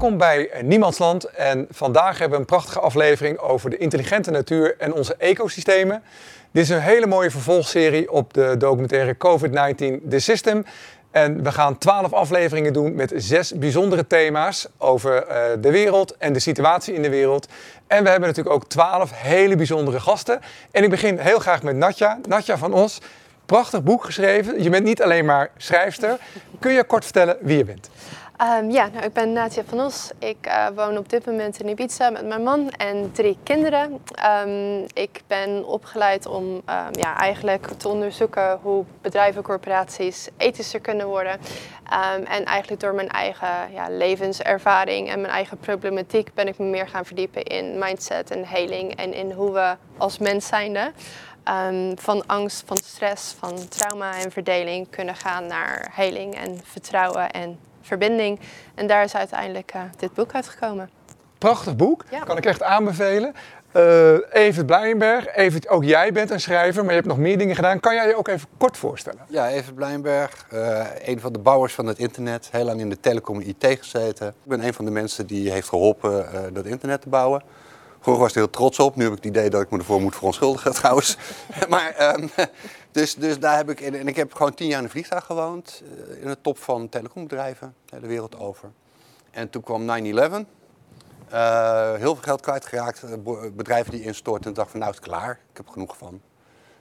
Welkom bij Niemandsland en vandaag hebben we een prachtige aflevering over de intelligente natuur en onze ecosystemen. Dit is een hele mooie vervolgserie op de documentaire COVID-19 The System. En we gaan twaalf afleveringen doen met zes bijzondere thema's over uh, de wereld en de situatie in de wereld. En we hebben natuurlijk ook twaalf hele bijzondere gasten. En ik begin heel graag met Natja. Natja van Os, prachtig boek geschreven. Je bent niet alleen maar schrijfster. Kun je kort vertellen wie je bent? Um, ja, nou, ik ben Natia van Os. Ik uh, woon op dit moment in Ibiza met mijn man en drie kinderen. Um, ik ben opgeleid om um, ja, eigenlijk te onderzoeken hoe bedrijven, corporaties ethischer kunnen worden. en eigenlijk door mijn eigen ja, levenservaring en mijn eigen problematiek ben ik me meer gaan verdiepen in mindset en heling en in hoe we als mens zijnde van angst, van stress, van trauma en verdeling kunnen gaan naar heling en vertrouwen en verbinding. En daar is uiteindelijk uh, dit boek uitgekomen. Prachtig boek, kan ik echt aanbevelen. Uh, Evert Blijenberg, Evert, ook jij bent een schrijver, maar je hebt nog meer dingen gedaan. Kan jij je ook even kort voorstellen? Ja, Evert Blijenberg, uh, een van de bouwers van het internet. Heel lang in de telecom IT gezeten. Ik ben een van de mensen die heeft geholpen uh, dat internet te bouwen. Vroeger was ik er heel trots op. Nu heb ik het idee dat ik me ervoor moet verontschuldigen trouwens. maar, um, dus, dus daar heb ik, en ik heb gewoon tien jaar in een vliegtuig gewoond. In de top van telecombedrijven, de wereld over. En toen kwam 9-11. Uh, heel veel geld kwijtgeraakt. Bedrijven die instortten. En dacht van nou is klaar. Ik heb genoeg van.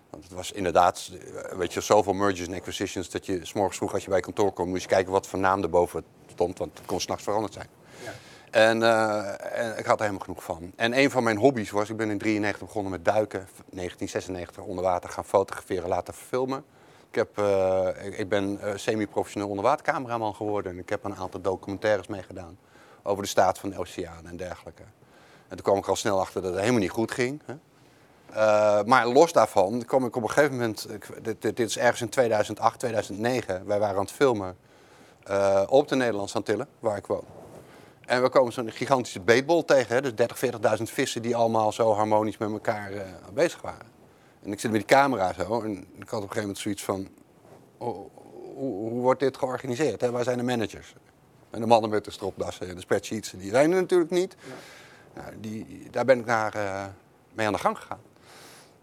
Want het was inderdaad, weet je, zoveel mergers en acquisitions dat je s morgens vroeg als je bij kantoor kwam, moest je kijken wat voor naam erboven stond, want het kon s'nachts veranderd zijn. Ja. En, uh, en, ik had er helemaal genoeg van. En een van mijn hobby's was, ik ben in 1993 begonnen met duiken, 1996 onder water gaan fotograferen, laten filmen. Ik, heb, uh, ik, ben uh, semi-professioneel onderwatercameraman geworden en ik heb een aantal documentaires meegedaan over de staat van de oceaan en dergelijke. En toen kwam ik al snel achter dat het helemaal niet goed ging. Hè. maar los daarvan kwam ik op een gegeven moment, dit, dit, is ergens in 2008, 2009, wij waren aan het filmen op de Nederlandse Antillen, waar ik woon. En we komen zo'n gigantische beetbol tegen, hè? dus 30, 40.000 vissen die allemaal zo harmonisch met elkaar uh, bezig waren. En ik zit met die camera zo en ik had op een gegeven moment zoiets van, hoe, hoe, wordt dit georganiseerd? Hè? Waar zijn de managers? En de mannen met de stropdassen en de spreadsheets, die zijn er natuurlijk niet. Ja. Nou, die, daar ben ik naar, uh, mee aan de gang gegaan.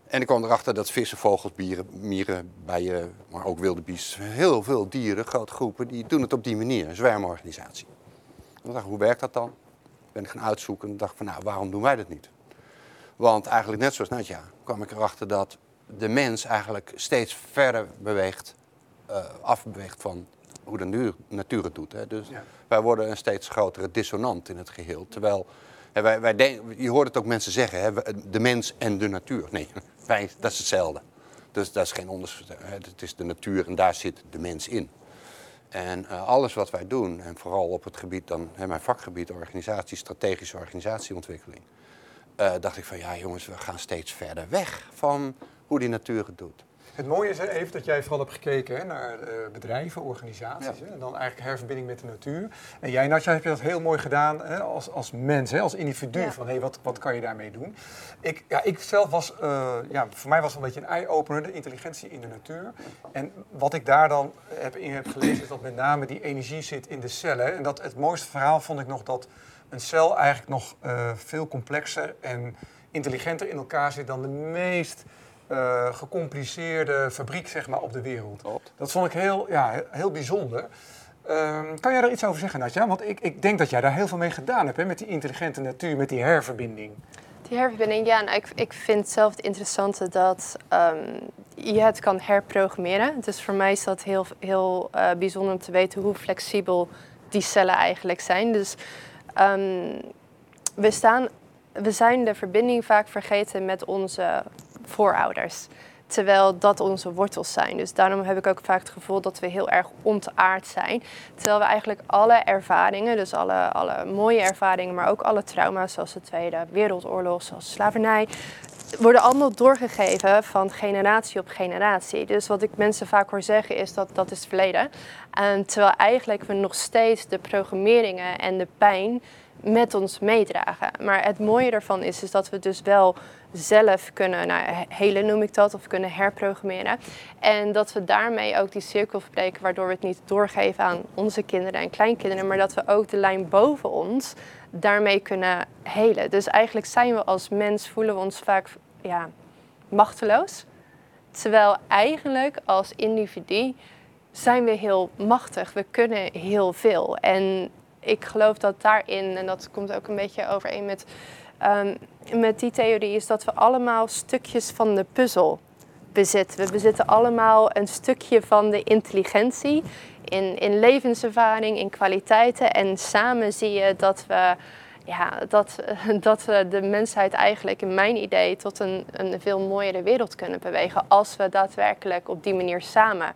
En ik kwam erachter dat vissen, vogels, bieren, mieren, bijen, maar ook wilde bies, heel veel dieren, grote groepen, die doen het op die manier, een zwermorganisatie. Ik dacht, hoe werkt dat dan? Ben ik gaan uitzoeken en dacht van, nou, waarom doen wij dat niet? Want eigenlijk net zoals Nadja kwam ik erachter dat de mens eigenlijk steeds verder beweegt, uh, afbeweegt van hoe de natuur het doet. Hè. Dus wij worden een steeds grotere dissonant in het geheel. Terwijl, hè, wij, wij denken, je hoort het ook mensen zeggen, hè, de mens en de natuur. Nee, wij, dat is hetzelfde. Dus dat is geen onderscheid. Het is de natuur en daar zit de mens in. En uh, alles wat wij doen, en vooral op het gebied dan, hè, mijn vakgebied, organisatie, strategische organisatieontwikkeling, uh, dacht ik van ja jongens, we gaan steeds verder weg van hoe die natuur het doet. Het mooie is even dat jij vooral hebt gekeken hè, naar uh, bedrijven, organisaties. Hè, en dan eigenlijk herverbinding met de natuur. En jij, Natja, heb je dat heel mooi gedaan hè, als, als mens, hè, als individu. Ja. Van hé, hey, wat, wat kan je daarmee doen? Ik, ja, ik zelf was, uh, ja, voor mij was het een beetje een eye-opener, de intelligentie in de natuur. En wat ik daar dan heb in heb gelezen, is dat met name die energie zit in de cellen. En dat het mooiste verhaal vond ik nog dat een cel eigenlijk nog uh, veel complexer en intelligenter in elkaar zit dan de meest uh, gecompliceerde fabriek zeg maar, op de wereld. Klopt. Dat vond ik heel, ja, heel bijzonder. Uh, kan jij daar iets over zeggen, Natja? Want ik, ik denk dat jij daar heel veel mee gedaan hebt, hè, met die intelligente natuur, met die herverbinding. Die herverbinding, ja. Nou, ik, ik vind zelf het interessante dat um, je het kan herprogrammeren. Dus voor mij is dat heel, heel uh, bijzonder om te weten hoe flexibel die cellen eigenlijk zijn. Dus um, we, staan, we zijn de verbinding vaak vergeten met onze voorouders. Terwijl dat onze wortels zijn. Dus daarom heb ik ook vaak het gevoel dat we heel erg ontaard zijn. Terwijl we eigenlijk alle ervaringen, dus alle, alle mooie ervaringen, maar ook alle trauma's, zoals de Tweede Wereldoorlog, zoals slavernij, worden allemaal doorgegeven van generatie op generatie. Dus wat ik mensen vaak hoor zeggen is dat dat is het verleden. En terwijl eigenlijk we nog steeds de programmeringen en de pijn met ons meedragen. Maar het mooie ervan is, is dat we dus wel zelf kunnen, nou, hele noem ik dat, of kunnen herprogrammeren. En dat we daarmee ook die cirkel verbreken, waardoor we het niet doorgeven aan onze kinderen en kleinkinderen, maar dat we ook de lijn boven ons daarmee kunnen helen. Dus eigenlijk zijn we als mens, voelen we ons vaak ja, machteloos. Terwijl eigenlijk als individu zijn we heel machtig. We kunnen heel veel. En ik geloof dat daarin, en dat komt ook een beetje overeen met, um, met die theorie, is dat we allemaal stukjes van de puzzel bezitten. We bezitten allemaal een stukje van de intelligentie in, in levenservaring, in kwaliteiten. En samen zie je dat we ja, dat, dat we de mensheid eigenlijk in mijn idee tot een, een veel mooiere wereld kunnen bewegen als we daadwerkelijk op die manier samen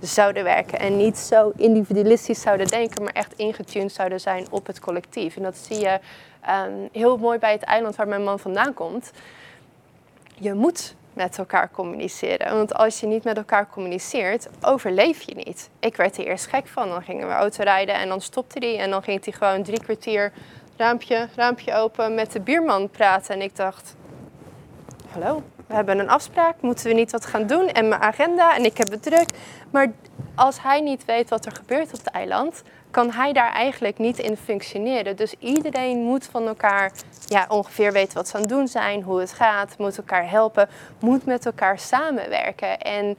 zouden werken en niet zo individualistisch zouden denken, maar echt ingetuned zouden zijn op het collectief. En dat zie je ehm, heel mooi bij het eiland waar mijn man vandaan komt. Je moet met elkaar communiceren. Want als je niet met elkaar communiceert, overleef je niet. Ik werd er eerst gek van. Dan gingen we autorijden en dan stopte hij. En dan ging hij gewoon drie kwartier raampje, raampje open met de buurman praten. En ik dacht, hallo, we hebben een afspraak, moeten we niet wat gaan doen? En mijn agenda en ik heb het druk. Maar als hij niet weet wat er gebeurt op het eiland, kan hij daar eigenlijk niet in functioneren. Dus iedereen moet van elkaar ja, ongeveer weten wat ze aan het doen zijn, hoe het gaat, moet elkaar helpen, moet met elkaar samenwerken. En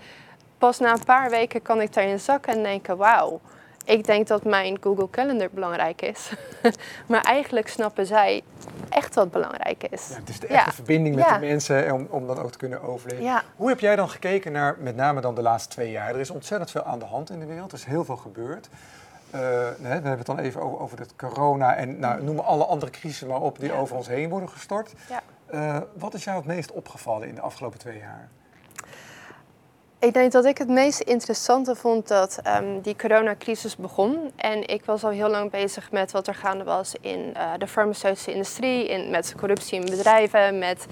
pas na een paar weken kan ik daarin zakken en denken, wauw ik denk dat mijn Google Calendar belangrijk is. maar eigenlijk snappen zij echt wat belangrijk is. Ja, het is de echte verbinding met de mensen om, om dan ook te kunnen overleven. Hoe heb jij dan gekeken naar met name dan de laatste twee jaar? Er is ontzettend veel aan de hand in de wereld. Er is heel veel gebeurd. Uh, we hebben het dan even over, over het corona en nou, noem alle andere crisissen maar op die over ons heen worden gestort. Uh, wat is jou het meest opgevallen in de afgelopen twee jaar? Ik denk dat ik het meest interessante vond dat um, die coronacrisis begon. En ik was al heel lang bezig met wat er gaande was in uh, de farmaceutische industrie, in, met corruptie in bedrijven, met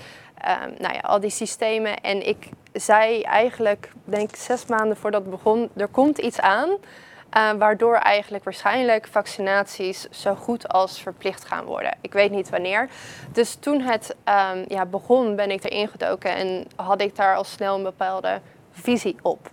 um, nou ja, al die systemen. En ik zei eigenlijk, denk ik, zes maanden voordat het begon, er komt iets aan. Uh, waardoor eigenlijk waarschijnlijk vaccinaties zo goed als verplicht gaan worden. Ik weet niet wanneer. Dus toen het um, ja, begon, ben ik erin gedoken en had ik daar al snel een bepaalde visie op.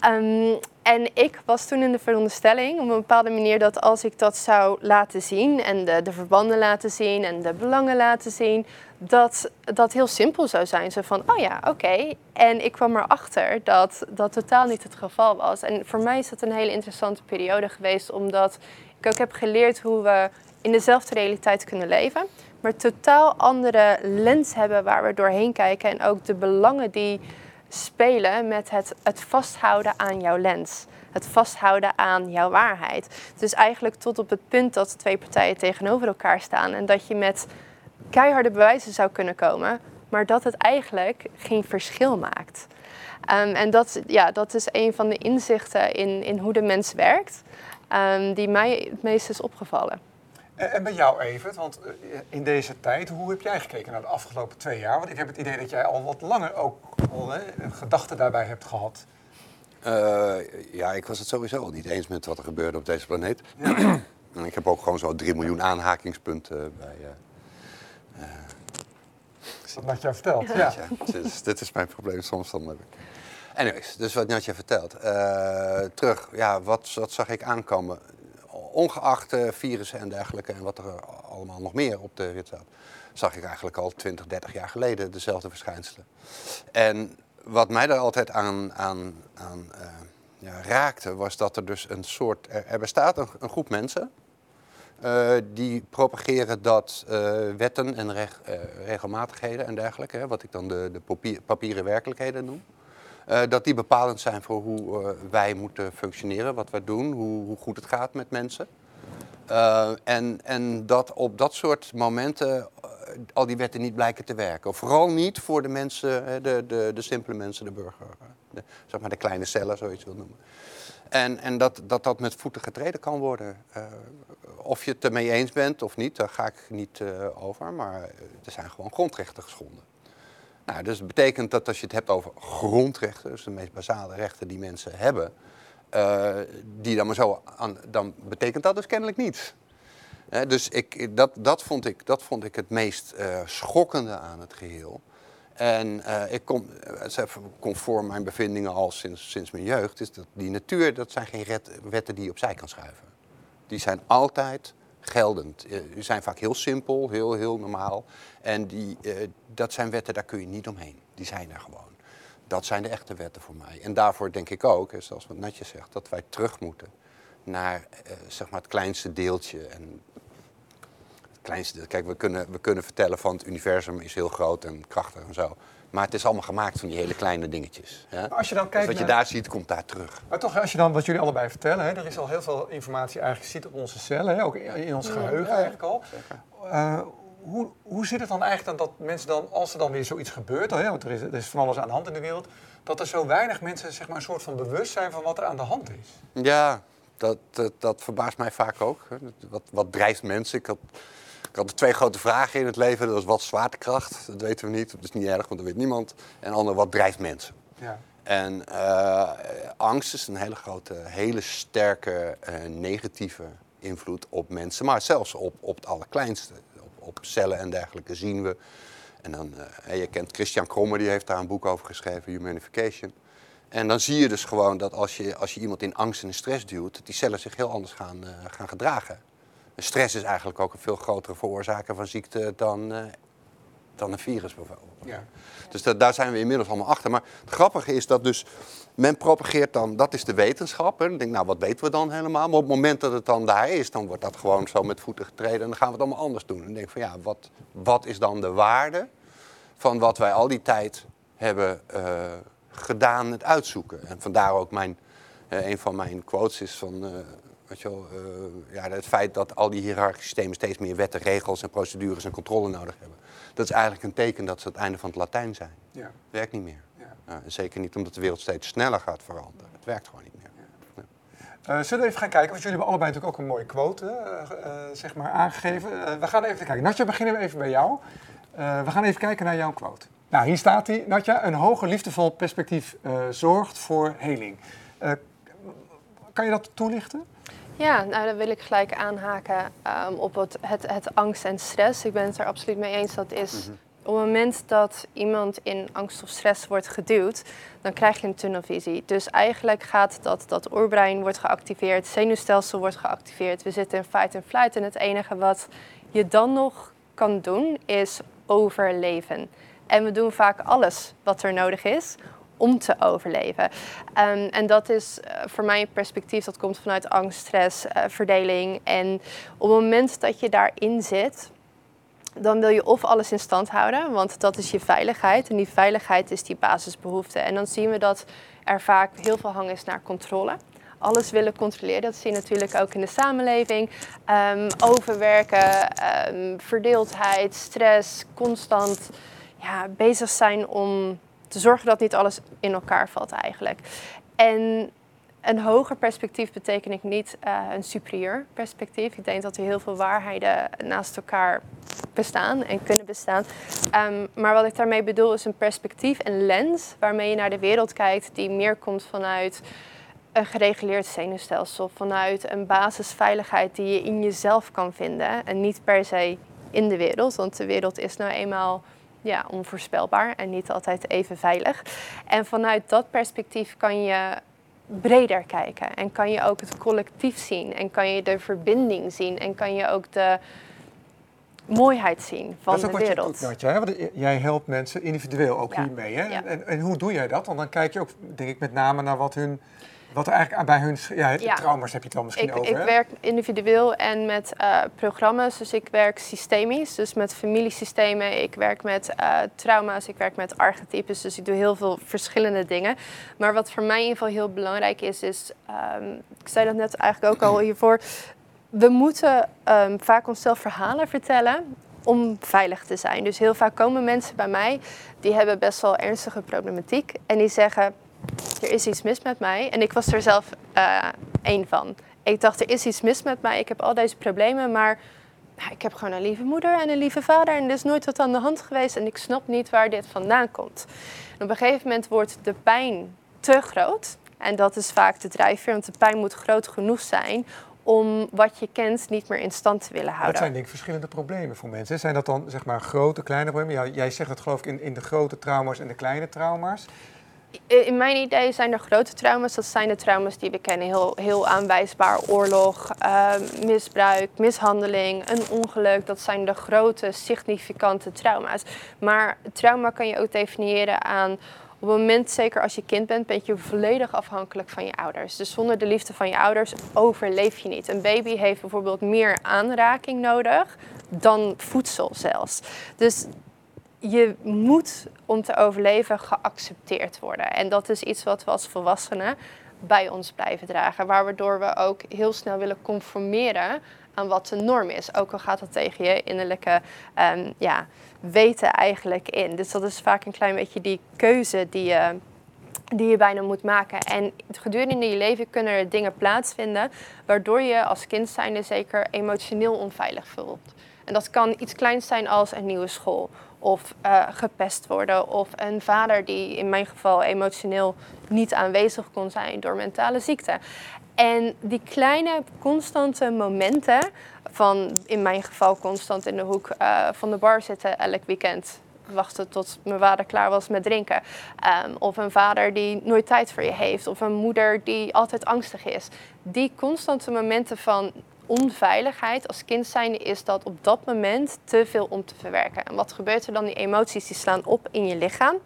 Ehm, en ik was toen in de veronderstelling op een bepaalde manier dat als ik dat zou laten zien en de, de verbanden laten zien en de belangen laten zien, dat dat heel simpel zou zijn. Zo van, oh ja, oké. En ik kwam erachter dat dat totaal niet het geval was. En voor mij is dat een hele interessante periode geweest, omdat ik ook heb geleerd hoe we in dezelfde realiteit kunnen leven, maar totaal andere lens hebben waar we doorheen kijken en ook de belangen die spelen met het, het vasthouden aan jouw lens. Het vasthouden aan jouw waarheid. Dus eigenlijk tot op het punt dat twee partijen tegenover elkaar staan en dat je met keiharde bewijzen zou kunnen komen, maar dat het eigenlijk geen verschil maakt. Um, en dat, ja, dat is een van de inzichten in, in hoe de mens werkt, um, die mij het meest is opgevallen. En bij jou even, want eh, in deze tijd, hoe heb jij gekeken naar de afgelopen twee jaar? Want ik heb het idee dat jij al wat langer ook al hè, een gedachte daarbij hebt gehad. Uh, ja, ik was het sowieso al niet eens met wat er gebeurde op deze planeet. Ja. en ik heb ook gewoon zo 3 miljoen aanhakingspunten bij. Uh, uh, dat Natja? Ja. ja. dit, is, dit, is, mijn probleem soms dan. Heb ik. Anyways, dus wat Natja vertelt. terug, ja, wat, wat zag ik aankomen? Ongeacht uh, virussen en dergelijke en wat er allemaal nog meer op de rit staat, zag ik eigenlijk al 20, 30 jaar geleden dezelfde verschijnselen. En wat mij daar altijd aan, aan, aan uh, ja, raakte, was dat er dus een soort. Er, bestaat een, een, groep mensen. Die propageren dat wetten en reg, regelmatigheden en dergelijke, hè, wat ik dan de, de papier, papieren werkelijkheden noem, uh, dat die bepalend zijn voor hoe uh, wij moeten functioneren, wat we doen, hoe, hoe, goed het gaat met mensen. Uh, en, en dat op dat soort momenten al die wetten niet blijken te werken. Vooral niet voor de mensen, de, de, de simpele mensen, de burger, de, zeg maar de kleine cellen, zoiets wil noemen. En, en dat, dat dat met voeten getreden kan worden. of je het ermee eens bent of niet, daar ga ik niet over. Maar er zijn gewoon grondrechten geschonden. Nou, dus dat betekent dat als je het hebt over grondrechten, dus de meest basale rechten die mensen hebben, uh, die dan maar zo dan betekent dat dus kennelijk niets. Hè, dus ik, dat, dat, vond ik, dat vond ik het meest eh, schokkende aan het geheel. En eh, ik kom, het conform mijn bevindingen al sinds, sinds mijn jeugd, is dat die natuur, dat zijn geen wetten die je opzij kan schuiven. Die zijn altijd geldend. Eh, Die zijn vaak heel simpel, heel, heel normaal. En die, eh, dat zijn wetten, daar kun je niet omheen. Die zijn er gewoon. Dat zijn de echte wetten voor mij. En daarvoor denk ik ook, zoals wat Natje zegt, dat wij terug moeten naar eh, zeg maar het kleinste deeltje. En het kleinste. Kijk, we kunnen, we kunnen vertellen van het universum is heel groot en krachtig en zo. Maar het is allemaal gemaakt van die hele kleine dingetjes. Hè? Als je dan Dus kijkt wat je naar- daar ziet, komt daar terug. Maar toch, als je dan wat jullie allebei vertellen, hè, er is al heel veel informatie eigenlijk zit op onze cellen, hè, ook in, in ons geheugen eigenlijk al. Eh, hoe, hoe zit het dan eigenlijk dan dat mensen dan, als er dan weer zoiets gebeurt, hè, want er is, er is van alles aan de hand in de wereld, dat er zo weinig mensen zeg maar, een soort van bewustzijn van wat er aan de hand is? Ja, dat, dat, dat verbaast mij vaak ook. hè. Wat, wat drijft mensen? Ik had, ik had twee grote vragen in het leven. Dat was wat zwaartekracht, dat weten we niet. Dat is niet erg, want dat weet niemand. En ander, wat drijft mensen? Ja. En eh, angst is een hele grote, hele sterke eh, negatieve invloed op mensen. Maar zelfs op, op het allerkleinste. Op, op cellen en dergelijke zien we. En dan, eh, je kent Christian Krommer, die heeft daar een boek over geschreven, Humanification. En dan zie je dus gewoon dat als je, als je iemand in angst en in stress duwt, dat die cellen zich heel anders gaan, gaan gedragen. En stress is eigenlijk ook een veel grotere veroorzaker van ziekte dan, eh, dan een virus bijvoorbeeld. Ja. Dus da- daar zijn we inmiddels allemaal achter. Maar het grappige is dat dus men propageert dan, dat is de wetenschap. Hè. Dan denk ik, nou wat weten we dan helemaal? Maar op het moment dat het dan daar is, dan wordt dat gewoon zo met voeten getreden. En dan gaan we het allemaal anders doen. En dan denk ik van ja, wat, wat is dan de waarde van wat wij al die tijd hebben eh, gedaan, het uitzoeken? En vandaar ook mijn, eh, een van mijn quotes is van... eh, Weet je wel, ja, het feit dat al die hiërarchische systemen steeds meer wetten, regels en procedures en controle nodig hebben. Dat is eigenlijk een teken dat ze het einde van het Latijn zijn. Ja. Werkt niet meer. Ja. Ja, zeker niet omdat de wereld steeds sneller gaat veranderen. Het werkt gewoon niet meer. Eh, zullen we even gaan kijken, want jullie hebben allebei natuurlijk ook een mooie quote eh, zeg maar aangegeven. We gaan even kijken. Natja, beginnen we even bij jou. We gaan even kijken naar jouw quote. Nou, hier staat hij. Natja, een hoger liefdevol perspectief zorgt voor heling. Kan je dat toelichten? Ja, nou dan wil ik gelijk aanhaken ehm, op het, het, het angst en stress. Ik ben het er absoluut mee eens. Dat is op het moment dat iemand in angst of stress wordt geduwd, dan krijg je een tunnelvisie. Dus eigenlijk gaat dat, dat oerbrein wordt geactiveerd, het zenuwstelsel wordt geactiveerd. We zitten in fight and flight en het enige wat je dan nog kan doen is overleven. En we doen vaak alles wat er nodig is om te overleven. Ehm, en dat is eh, voor mij perspectief dat komt vanuit angst, stress, eh, verdeling. En op het moment dat je daarin zit, dan wil je of alles in stand houden, want dat is je veiligheid. En die veiligheid is die basisbehoefte. En dan zien we dat er vaak heel veel hang is naar controle. Alles willen controleren, dat zie je natuurlijk ook in de samenleving. Ehm, overwerken, ehm, verdeeldheid, stress, constant ja, bezig zijn om zorgen dat niet alles in elkaar valt eigenlijk. En een hoger perspectief betekent niet eh, een superieur perspectief. Ik denk dat er heel veel waarheden naast elkaar bestaan en kunnen bestaan. Ehm, maar wat ik daarmee bedoel is een perspectief, een lens waarmee je naar de wereld kijkt die meer komt vanuit een gereguleerd zenuwstelsel, vanuit een basisveiligheid die je in jezelf kan vinden en niet per se in de wereld, want de wereld is nou eenmaal ja, onvoorspelbaar en niet altijd even veilig. En vanuit dat perspectief kan je breder kijken en kan je ook het collectief zien en kan je de verbinding zien en kan je ook de mooiheid zien van dat is ook de wat wereld. je doet, Natja. hè? Want jij helpt mensen individueel ook Ja. hiermee. Hè? Ja. En, en hoe doe jij dat? Want dan kijk je ook, denk ik, met name naar wat hun... Wat er eigenlijk aan- bij hun... Ja, Ja. trauma's heb je het dan misschien Ik, over, ik hè? werk individueel en met eh, programma's. Dus ik werk systemisch, dus met familiesystemen. Ik werk met eh, trauma's, ik werk met archetypes. Dus ik doe heel veel verschillende dingen. Maar wat voor mij in ieder geval heel belangrijk is, is... ehm, ik zei dat net eigenlijk ook al hiervoor. We moeten ehm, vaak onszelf verhalen vertellen om veilig te zijn. Dus heel vaak komen mensen bij mij, die hebben best wel ernstige problematiek. En die zeggen, er is iets mis met mij. En ik was er zelf eh één van. Ik dacht, er is iets mis met mij. Ik heb al deze problemen, maar nou, ik heb gewoon een lieve moeder en een lieve vader. En er is nooit wat aan de hand geweest. En ik snap niet waar dit vandaan komt. En op een gegeven moment wordt de pijn te groot. En dat is vaak de drijfveer, want de pijn moet groot genoeg zijn om wat je kent niet meer in stand te willen houden. Dat zijn denk ik verschillende problemen voor mensen. Zijn dat dan zeg maar grote, kleine problemen? Ja, jij zegt het geloof ik in, in de grote trauma's en de kleine trauma's. In mijn idee zijn er grote trauma's. Dat zijn de trauma's die we kennen. Heel, heel aanwijsbaar. Oorlog, uh, misbruik, mishandeling, een ongeluk. Dat zijn de grote, significante trauma's. Maar trauma kan je ook definiëren aan... Op het moment, zeker als je kind bent, ben je volledig afhankelijk van je ouders. Dus zonder de liefde van je ouders overleef je niet. Een baby heeft bijvoorbeeld meer aanraking nodig dan voedsel zelfs. Dus je moet om te overleven geaccepteerd worden. En dat is iets wat we als volwassenen bij ons blijven dragen. Waardoor we ook heel snel willen conformeren aan wat de norm is. Ook al gaat dat tegen je innerlijke um, ja, weten eigenlijk in. Dus dat is vaak een klein beetje die keuze die je, die je bijna moet maken. En gedurende je leven kunnen er dingen plaatsvinden... waardoor je als kind zijnde zeker emotioneel onveilig voelt. En dat kan iets kleins zijn als een nieuwe school of uh, gepest worden of een vader die in mijn geval emotioneel niet aanwezig kon zijn door mentale ziekte. En die kleine constante momenten van in mijn geval constant in de hoek uh, van de bar zitten elk weekend wachten tot mijn vader klaar was met drinken. Um, of een vader die nooit tijd voor je heeft. Of een moeder die altijd angstig is. Die constante momenten van onveiligheid als kind zijn is dat op dat moment te veel om te verwerken. En wat gebeurt er dan? Die emoties die slaan op in je lichaam.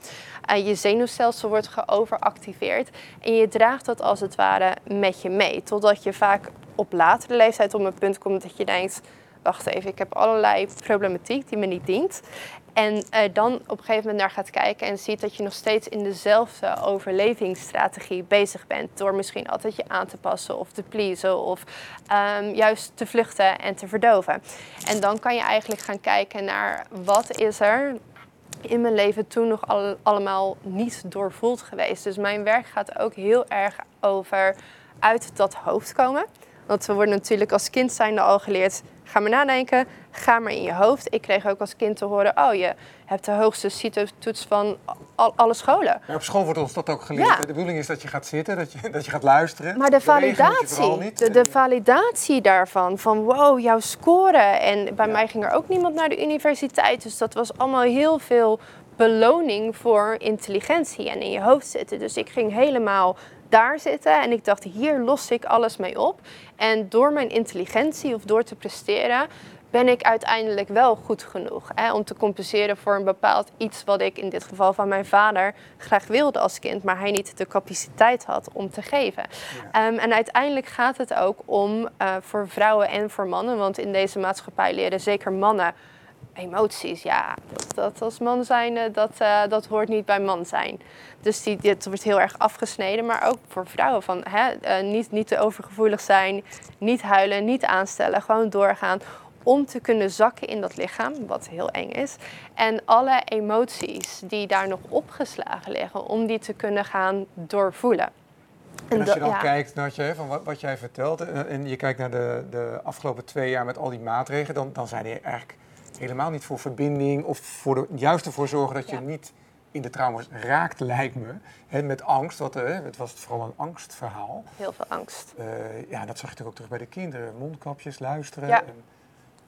Uh, je zenuwstelsel wordt geoveractiveerd en je draagt dat als het ware met je mee. Totdat je vaak op latere leeftijd op een punt komt dat je denkt wacht even, ik heb allerlei problematiek die me niet dient. En uh, dan op een gegeven moment naar gaat kijken en ziet dat je nog steeds in dezelfde overlevingsstrategie bezig bent. Door misschien altijd je aan te passen of te pleasen of um, juist te vluchten en te verdoven. En dan kan je eigenlijk gaan kijken naar wat is er in mijn leven toen nog al, allemaal niet doorvoeld geweest. Dus mijn werk gaat ook heel erg over uit dat hoofd komen. Want we worden natuurlijk als kind zijnde al geleerd, ga maar nadenken, ga maar in je hoofd. Ik kreeg ook als kind te horen, oh je hebt de hoogste CITO-toets van al, alle scholen. Ja, op school wordt ons dat ook geleerd. Ja. De bedoeling is dat je gaat zitten, dat je, dat je gaat luisteren. Maar de validatie, de, de, validatie daarvan, van wow, jouw score. En bij ja. mij ging er ook niemand naar de universiteit, dus dat was allemaal heel veel beloning voor intelligentie en in je hoofd zitten. Dus ik ging helemaal daar zitten en ik dacht, hier los ik alles mee op. En door mijn intelligentie of door te presteren, ben ik uiteindelijk wel goed genoeg hè, om te compenseren voor een bepaald iets wat ik in dit geval van mijn vader graag wilde als kind, maar hij niet de capaciteit had om te geven. Ja. Um, en uiteindelijk gaat het ook om uh, voor vrouwen en voor mannen, want in deze maatschappij leren zeker mannen emoties, ja, dat, dat als man zijn, dat, uh, dat hoort niet bij man zijn. Dus die, dit wordt heel erg afgesneden, maar ook voor vrouwen. Van, hè, uh, niet, niet te overgevoelig zijn, niet huilen, niet aanstellen, gewoon doorgaan. Om te kunnen zakken in dat lichaam, wat heel eng is. En alle emoties die daar nog opgeslagen liggen, om die te kunnen gaan doorvoelen. En als je dan ja. kijkt naar je, van wat, wat jij vertelt en je kijkt naar de, de afgelopen twee jaar met al die maatregelen, dan, dan zijn die eigenlijk helemaal niet voor verbinding of voor de, juist ervoor zorgen dat je ja. niet in de trauma's raakt, lijkt me. Hè, met angst, wat, hè, het was vooral een angstverhaal. Heel veel angst. Uh, ja, dat zag je toch ook terug bij de kinderen. Mondkapjes, luisteren. Ja. En...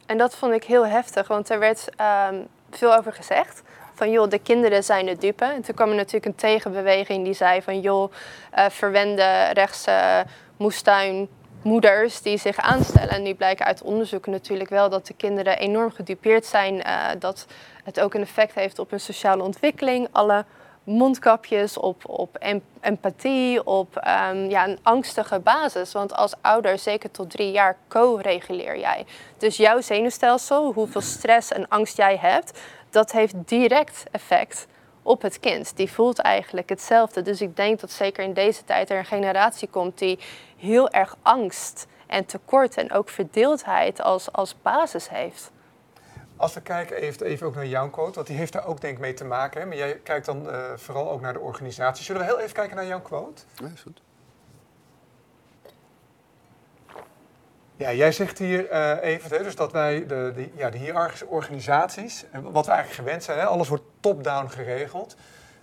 en dat vond ik heel heftig, want er werd um, veel over gezegd. Van joh, de kinderen zijn de dupe. En toen kwam er natuurlijk een tegenbeweging die zei van joh, uh, verwende rechtse moestuin moeders die zich aanstellen. En nu blijkt uit onderzoeken natuurlijk wel dat de kinderen enorm gedupeerd zijn. Uh, dat het ook een effect heeft op hun sociale ontwikkeling. Alle mondkapjes, op, op em empathie, op um, ja, een angstige basis. Want als ouder, zeker tot drie jaar, co-reguleer jij. Dus jouw zenuwstelsel, hoeveel stress en angst jij hebt, dat heeft direct effect op het kind. Die voelt eigenlijk hetzelfde. Dus ik denk dat zeker in deze tijd er een generatie komt die heel erg angst en tekort en ook verdeeldheid als, als basis heeft. Als we kijken even, even ook naar jouw quote, want die heeft daar ook denk ik mee te maken. Hè? Maar jij kijkt dan uh, vooral ook naar de organisatie. Zullen we heel even kijken naar jouw quote? Ja, is goed. Ja, jij zegt hier uh, even dus dat wij de, de, ja, de hiërarchische organisaties, wat we eigenlijk gewend zijn, hè, alles wordt top-down geregeld.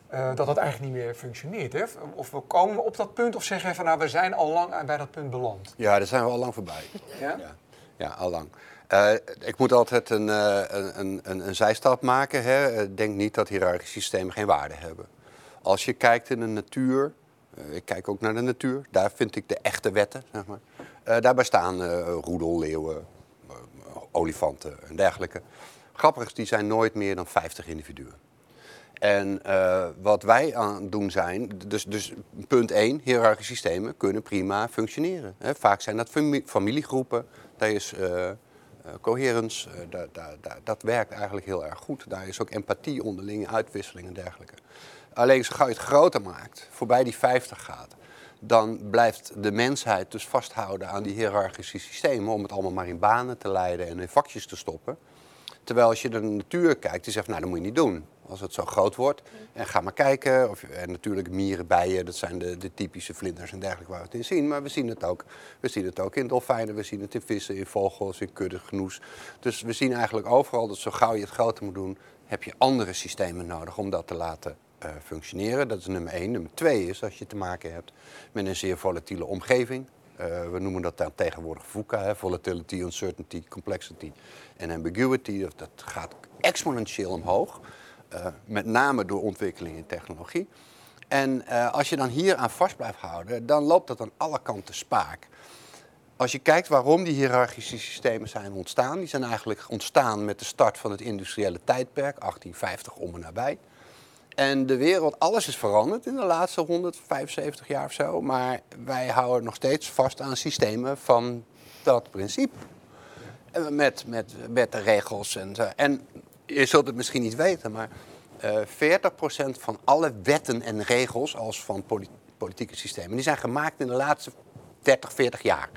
eh, dat dat eigenlijk niet meer functioneert. Hè? Of we komen op dat punt of zeggen van nou, we zijn al lang bij dat punt beland. Ja, daar zijn we al lang voorbij. Ja? Ja, ja al lang. Eh, ik moet altijd een, een, een, een, zijstap maken. Hè. Denk niet dat hiërarchische systemen geen waarde hebben. Als je kijkt in de natuur, ik kijk ook naar de natuur, daar vind ik de echte wetten. Zeg maar. Daar bestaan roedelleeuwen, olifanten en dergelijke. Grappig is, die zijn nooit meer dan 50 individuen. En wat wij aan het doen zijn, dus, dus punt 1, hiërarchische systemen kunnen prima functioneren. Vaak zijn dat familiegroepen, daar is uh, dat werkt eigenlijk heel erg goed. Daar is ook empathie, onderlinge uitwisseling en dergelijke. Alleen gauw je het groter maakt, voorbij die 50 gaat, dan blijft de mensheid dus vasthouden aan die hiërarchische systemen om het allemaal maar in banen te leiden en in vakjes te stoppen. Terwijl als je de natuur kijkt, die zegt, nou dat moet je niet doen. Als het zo groot wordt. En ga maar kijken. Of, en natuurlijk mieren, bijen, dat zijn de, de typische vlinders en dergelijke waar we het in zien. Maar we zien het ook. We zien het ook in dolfijnen, we zien het in vissen, in vogels, in kudde, genoes. Dus we zien eigenlijk overal dat zo gauw je het groter moet doen, heb je andere systemen nodig om dat te laten uh, functioneren. Dat is nummer één. Nummer twee is als je te maken hebt met een zeer volatiele omgeving. Uh, we noemen dat dan tegenwoordig VUCA, hè, volatility, uncertainty, complexity en ambiguity. Dat gaat exponentieel omhoog. Uh, met name door ontwikkeling in technologie. En als je dan hier aan vast blijft houden, dan loopt dat aan alle kanten spaak. Als je kijkt waarom die hiërarchische systemen zijn ontstaan, die zijn eigenlijk ontstaan met de start van het industriële tijdperk, 1850 om en nabij. En de wereld, alles is veranderd in de laatste 175 jaar of zo, maar wij houden nog steeds vast aan systemen van dat principe. Met, met, met de regels en zo. En je zult het misschien niet weten, maar uh, 40% van alle wetten en regels als van politieke systemen, die zijn gemaakt in de laatste 30, 40 jaar.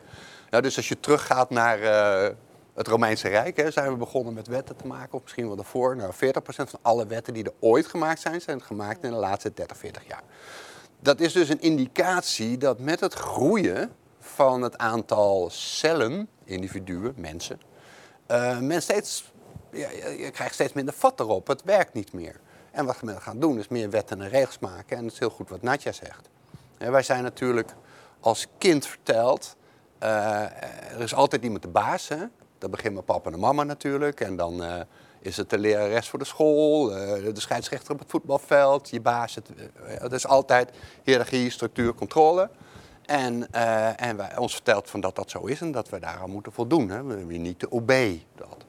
Nou, dus als je teruggaat naar uh, het Romeinse Rijk, hè, zijn we begonnen met wetten te maken, of misschien wel daarvoor. Nou, 40% van alle wetten die er ooit gemaakt zijn, zijn gemaakt in de laatste 30, 40 jaar. Dat is dus een indicatie dat met het groeien van het aantal cellen, individuen, mensen, uh, men steeds ja, je krijgt steeds minder vat erop. Het werkt niet meer. En wat we gaan doen is meer wetten en regels maken. En dat is heel goed wat Nadja zegt. wij zijn natuurlijk als kind verteld, uh, er is altijd iemand de baas. Hè? Dat begint met papa en mama natuurlijk. En dan uh, is het de lerares voor de school, uh, de scheidsrechter op het voetbalveld, je baas. Het, het is altijd hiërarchie, structuur, controle. En, en wij, ons vertelt van dat dat zo is en dat we daaraan moeten voldoen. Hè? We niet de OB. Dat.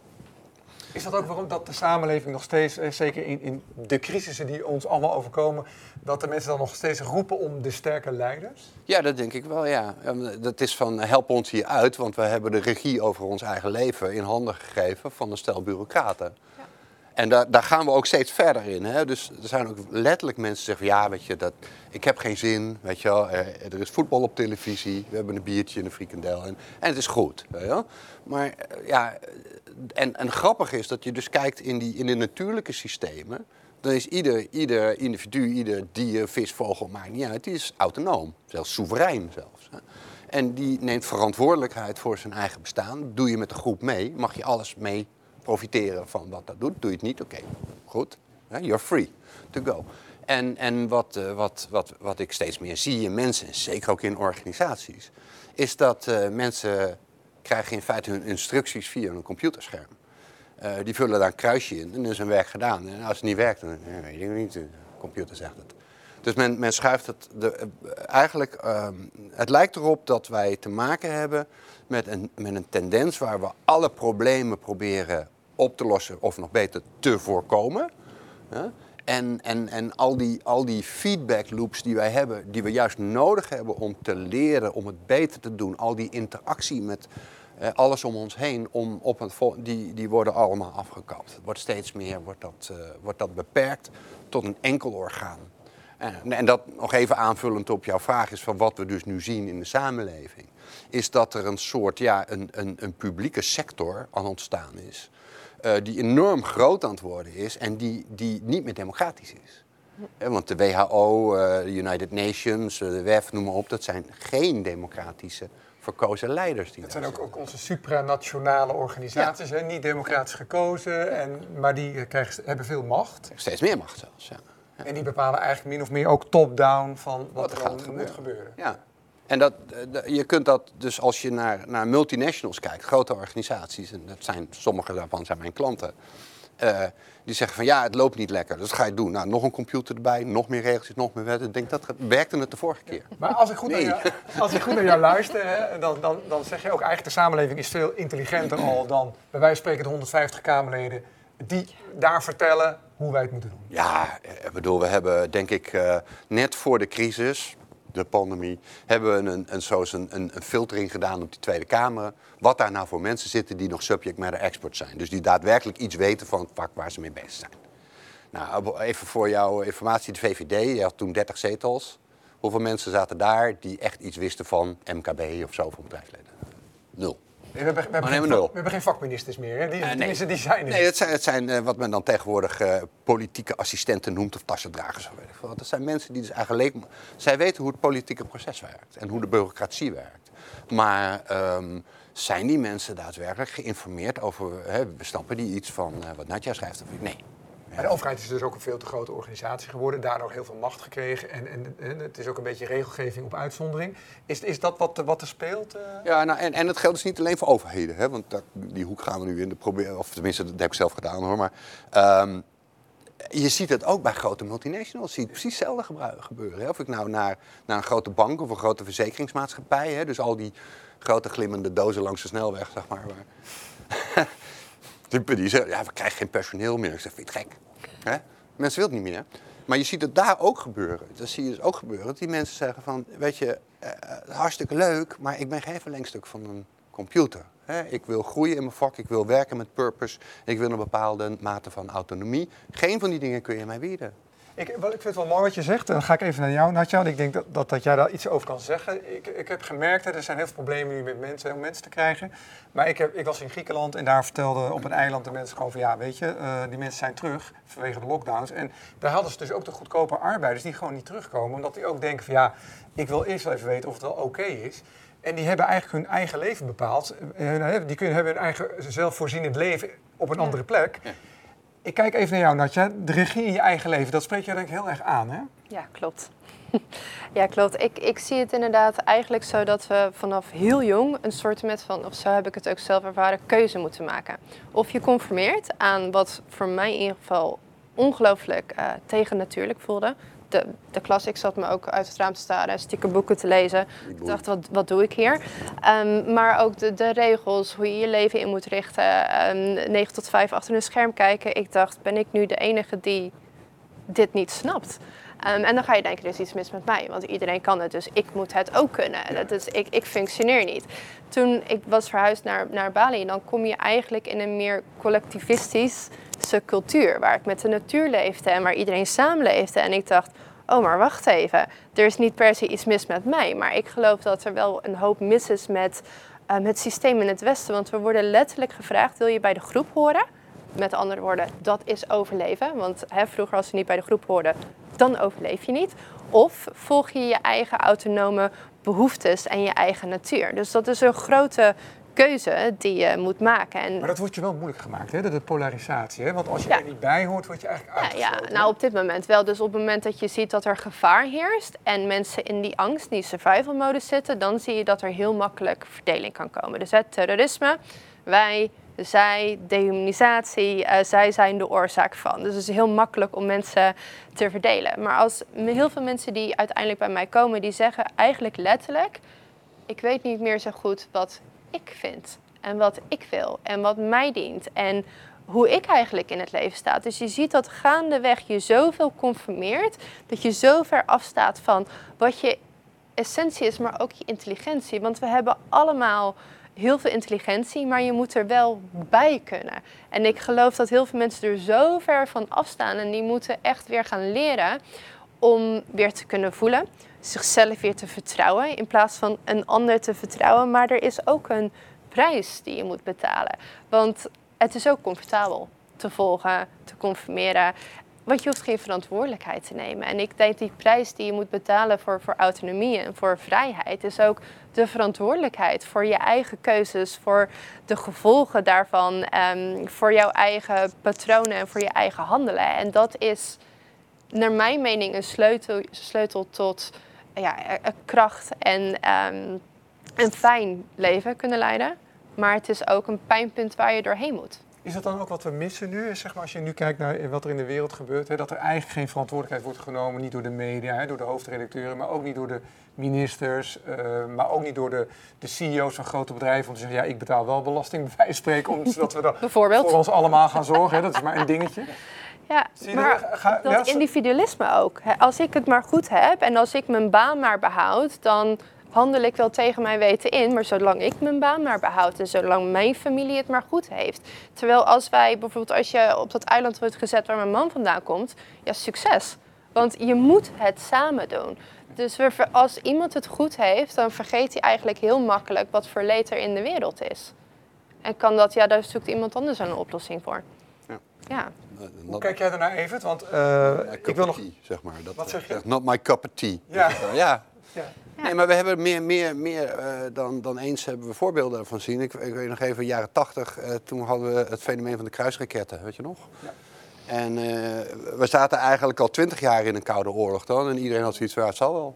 Is dat ook waarom dat de samenleving nog steeds, eh, zeker in, in de crisissen die ons allemaal overkomen, dat de mensen dan nog steeds roepen om de sterke leiders? Ja, dat denk ik wel, ja. Dat is van help ons hier uit, want we hebben de regie over ons eigen leven in handen gegeven van een stel bureaucraten. En daar, daar gaan we ook steeds verder in. Hè? Dus er zijn ook letterlijk mensen die zeggen: ja, weet je, dat, ik heb geen zin. Weet je wel, er is voetbal op televisie, we hebben een biertje en een frikandel en, en het is goed. Maar eh, ja, en, en grappig is dat je dus kijkt in, die, in de natuurlijke systemen. Dan is ieder, ieder individu, ieder dier, vis, vogel, maakt niet uit, die is autonoom. Zelfs soeverein zelfs. En die neemt verantwoordelijkheid voor zijn eigen bestaan. Doe je met de groep mee, mag je alles mee profiteren van wat dat doet. Doe je het niet, oké, goed. You're free to go. En, en wat, uh, wat, wat, wat ik steeds meer zie in mensen, zeker ook in organisaties, is dat uh, mensen krijgen in feite hun instructies via een computerscherm. Uh, die vullen daar een kruisje in en dan is hun werk gedaan. En als het niet werkt, dan weet ik niet, de computer zegt het. Dus men, men schuift het. De, eigenlijk, um, het lijkt erop dat wij te maken hebben met een, met een tendens waar we alle problemen proberen op te lossen, of nog beter te voorkomen. En, en, en al, die, al die feedback loops die wij hebben, die we juist nodig hebben om te leren, om het beter te doen, al die interactie met eh, alles om ons heen, om op het die, die worden allemaal afgekapt. Het wordt steeds meer wordt dat, uh, wordt dat beperkt tot een enkel orgaan. En, en, dat nog even aanvullend op jouw vraag is van wat we dus nu zien in de samenleving. Is dat er een soort, ja, een, een, een publieke sector aan ontstaan is. Uh, die enorm groot aan het worden is en die, die niet meer democratisch is. want de WHO, uh, de United Nations, de WEF, noem maar op, dat zijn geen democratische verkozen leiders. Die het zijn ook, ook, onze supranationale organisaties, hè? niet democratisch gekozen, en, maar die krijgen, hebben veel macht. Steeds meer macht zelfs, ja. En die bepalen eigenlijk min of meer ook top-down van wat, Wat er gaat dan gebeuren. moet gebeuren. Ja. En dat, eh, je kunt dat dus als je naar, naar multinationals kijkt, grote organisaties, en dat zijn, sommige daarvan zijn mijn klanten, eh, die zeggen van ja, het loopt niet lekker, dus wat ga je doen? Nou, nog een computer erbij, nog meer regeltjes, nog meer wetten. Ik denk dat werkte het de vorige keer. Maar als ik goed, Nee. naar, jou, als ik goed naar jou luister, hè, dan, dan, dan zeg je ook eigenlijk de samenleving is veel intelligenter al dan bij wijze van spreken de 150 Kamerleden die daar vertellen hoe wij het moeten doen. Ja, ik bedoel, we hebben denk ik eh, net voor de crisis, de pandemie, hebben we een, een, zoals een, een, filtering gedaan op die Tweede Kamer. Wat daar nou voor mensen zitten die nog subject matter experts zijn. Dus die daadwerkelijk iets weten van het vak waar ze mee bezig zijn. Nou, even voor jouw informatie, de VVD, je had toen 30 zetels. Hoeveel mensen zaten daar die echt iets wisten van MKB of zo voor bedrijfsleden? Nul. We hebben, we, hebben geen, nul. we hebben geen vakministers meer. Hè? Die, Eh, nee. die zijn er. Nee, het zijn, het zijn eh, wat men dan tegenwoordig eh, politieke assistenten noemt of tassendragers. of weet ik veel. Dat zijn mensen die dus eigenlijk... Zij weten hoe het politieke proces werkt en hoe de bureaucratie werkt. Maar ehm, zijn die mensen daadwerkelijk geïnformeerd over... Hè, snappen die iets van wat Nadja schrijft? Of, nee. Maar de overheid is dus ook een veel te grote organisatie geworden, daardoor heel veel macht gekregen en, en, en het is ook een beetje regelgeving op uitzondering. Is, is dat wat, wat er speelt? eh? Ja, nou, en, en het geldt dus niet alleen voor overheden, hè, want dat, die hoek gaan we nu in. De probeer, of tenminste, dat heb ik zelf gedaan hoor. Maar ehm, je ziet het ook bij grote multinationals. Je ziet precies hetzelfde gebeuren. Hè. Of ik nou naar, naar een grote bank of een grote verzekeringsmaatschappij, hè, dus al die grote glimmende dozen langs de snelweg, zeg maar. waar- die, die ja, we krijgen geen personeel meer. Ik zeg, vind je het gek? Mensen willen het niet meer. Maar je ziet het daar ook gebeuren. Dat zie je dus ook gebeuren. Dat die mensen zeggen van, weet je, eh, eh, hartstikke leuk, maar ik ben geen verlengstuk van een computer. Ik wil groeien in mijn vak, ik wil werken met purpose, ik wil een bepaalde mate van autonomie. Geen van die dingen kun je mij bieden. Ik, ik vind het wel mooi wat je zegt. Dan ga ik even naar jou, Natja. want Ik denk dat, dat, dat jij daar iets over kan zeggen. Ik, ik heb gemerkt, hè, er zijn heel veel problemen nu met mensen om mensen te krijgen. Maar ik, heb, ik was in Griekenland en daar vertelden op een eiland de mensen gewoon van... ja, weet je, eh, die mensen zijn terug vanwege de lockdowns. En daar hadden ze dus ook de goedkope arbeiders die gewoon niet terugkomen. Omdat die ook denken van ja, ik wil eerst wel even weten of het wel oké is. En die hebben eigenlijk hun eigen leven bepaald. Eh, Die kunnen, hebben hun eigen zelfvoorzienend leven op een andere plek. Ik kijk even naar jou, Natja. De regie in je eigen leven, dat spreekt jou denk ik heel erg aan, hè? Ja, klopt. Ja, klopt. Ik, ik zie het inderdaad eigenlijk zo dat we vanaf heel jong een soort met van, of zo heb ik het ook zelf ervaren, keuze moeten maken. Of je conformeert aan wat voor mij in ieder geval ongelooflijk eh tegennatuurlijk voelde. De, de klas, ik zat me ook uit het raam te staren, stiekem boeken te lezen. Ik dacht, wat, wat doe ik hier? Ehm, maar ook de, de regels, hoe je je leven in moet richten. ehm 9 tot 5 achter een scherm kijken. Ik dacht, ben ik nu de enige die dit niet snapt. Ehm, en dan ga je denken, er is iets mis met mij, want iedereen kan het, dus ik moet het ook kunnen. Dat is, ik, ik functioneer niet. Toen ik was verhuisd naar, naar Bali, dan kom je eigenlijk in een meer collectivistische cultuur, waar ik met de natuur leefde en waar iedereen samenleefde. En ik dacht, oh maar wacht even, er is niet per se iets mis met mij, maar ik geloof dat er wel een hoop mis is met ehm, het systeem in het Westen, want we worden letterlijk gevraagd, wil je bij de groep horen? Met andere woorden, dat is overleven. Want hè, vroeger als je niet bij de groep hoorde, dan overleef je niet. Of volg je je eigen autonome behoeftes en je eigen natuur. Dus dat is een grote keuze die je moet maken. En Maar dat wordt je wel moeilijk gemaakt, hè? De, de polarisatie, hè? Want als je Ja. er niet bij hoort, word je eigenlijk ja, uitgesloten. ja, nou op dit moment wel. Dus op het moment dat je ziet dat er gevaar heerst en mensen in die angst, die survival modus zitten, dan zie je dat er heel makkelijk verdeling kan komen. Dus het terrorisme, wij, zij, dehumanisatie, eh, zij zijn de oorzaak van. Dus het is heel makkelijk om mensen te verdelen. Maar als heel veel mensen die uiteindelijk bij mij komen, die zeggen eigenlijk letterlijk, ik weet niet meer zo goed wat ik vind en wat ik wil en wat mij dient en hoe ik eigenlijk in het leven sta. Dus je ziet dat gaandeweg je zoveel conformeert, dat je zo ver afstaat van wat je essentie is, maar ook je intelligentie. Want we hebben allemaal heel veel intelligentie, maar je moet er wel bij kunnen. En ik geloof dat heel veel mensen er zo ver van afstaan en die moeten echt weer gaan leren om weer te kunnen voelen, zichzelf weer te vertrouwen in plaats van een ander te vertrouwen. Maar er is ook een prijs die je moet betalen. Want het is ook comfortabel te volgen, te conformeren. Want je hoeft geen verantwoordelijkheid te nemen. En ik denk die prijs die je moet betalen voor, voor autonomie en voor vrijheid, is ook de verantwoordelijkheid voor je eigen keuzes, voor de gevolgen daarvan, ehm, voor jouw eigen patronen en voor je eigen handelen. En dat is naar mijn mening een sleutel, sleutel tot ja, eh, eh, kracht en ehm, een fijn leven kunnen leiden. Maar het is ook een pijnpunt waar je doorheen moet. Is dat dan ook wat we missen nu? Zeg maar, als je nu kijkt naar wat er in de wereld gebeurt, hè, dat er eigenlijk geen verantwoordelijkheid wordt genomen, niet door de media, hè, door de hoofdredacteuren, maar ook niet door de ministers, uh, maar ook niet door de, de CEO's van grote bedrijven om te zeggen, ja, ik betaal wel belasting, bij spreken, om, zodat we dat voor ons allemaal gaan zorgen. Hè. Dat is maar een dingetje. Ja, maar dat individualisme ook. Als ik het maar goed heb en als ik mijn baan maar behoud, dan handel ik wel tegen mijn weten in, maar zolang ik mijn baan maar behoud en zolang mijn familie het maar goed heeft. Terwijl als wij bijvoorbeeld, als je op dat eiland wordt gezet waar mijn man vandaan komt, ja, succes. Want je moet het samen doen. Dus als iemand het goed heeft, dan vergeet hij eigenlijk heel makkelijk wat voor leed er in de wereld is. En kan dat, ja, daar zoekt iemand anders een oplossing voor. Ja. ja. Hoe kijk jij daarnaar, even? Want uh, ik wil nog... Tea, zeg maar. Dat, wat zeg je? Not my cup of tea. Ja. ja. ja. Nee, maar we hebben meer, meer, meer uh, dan, dan eens hebben we voorbeelden ervan zien. Ik, ik weet nog even, in de jaren tachtig, uh, toen hadden we het fenomeen van de kruisraketten, weet je nog? Ja. En uh, we zaten eigenlijk al twintig jaar in een koude oorlog dan. En iedereen had zoiets van, ja, het zal wel.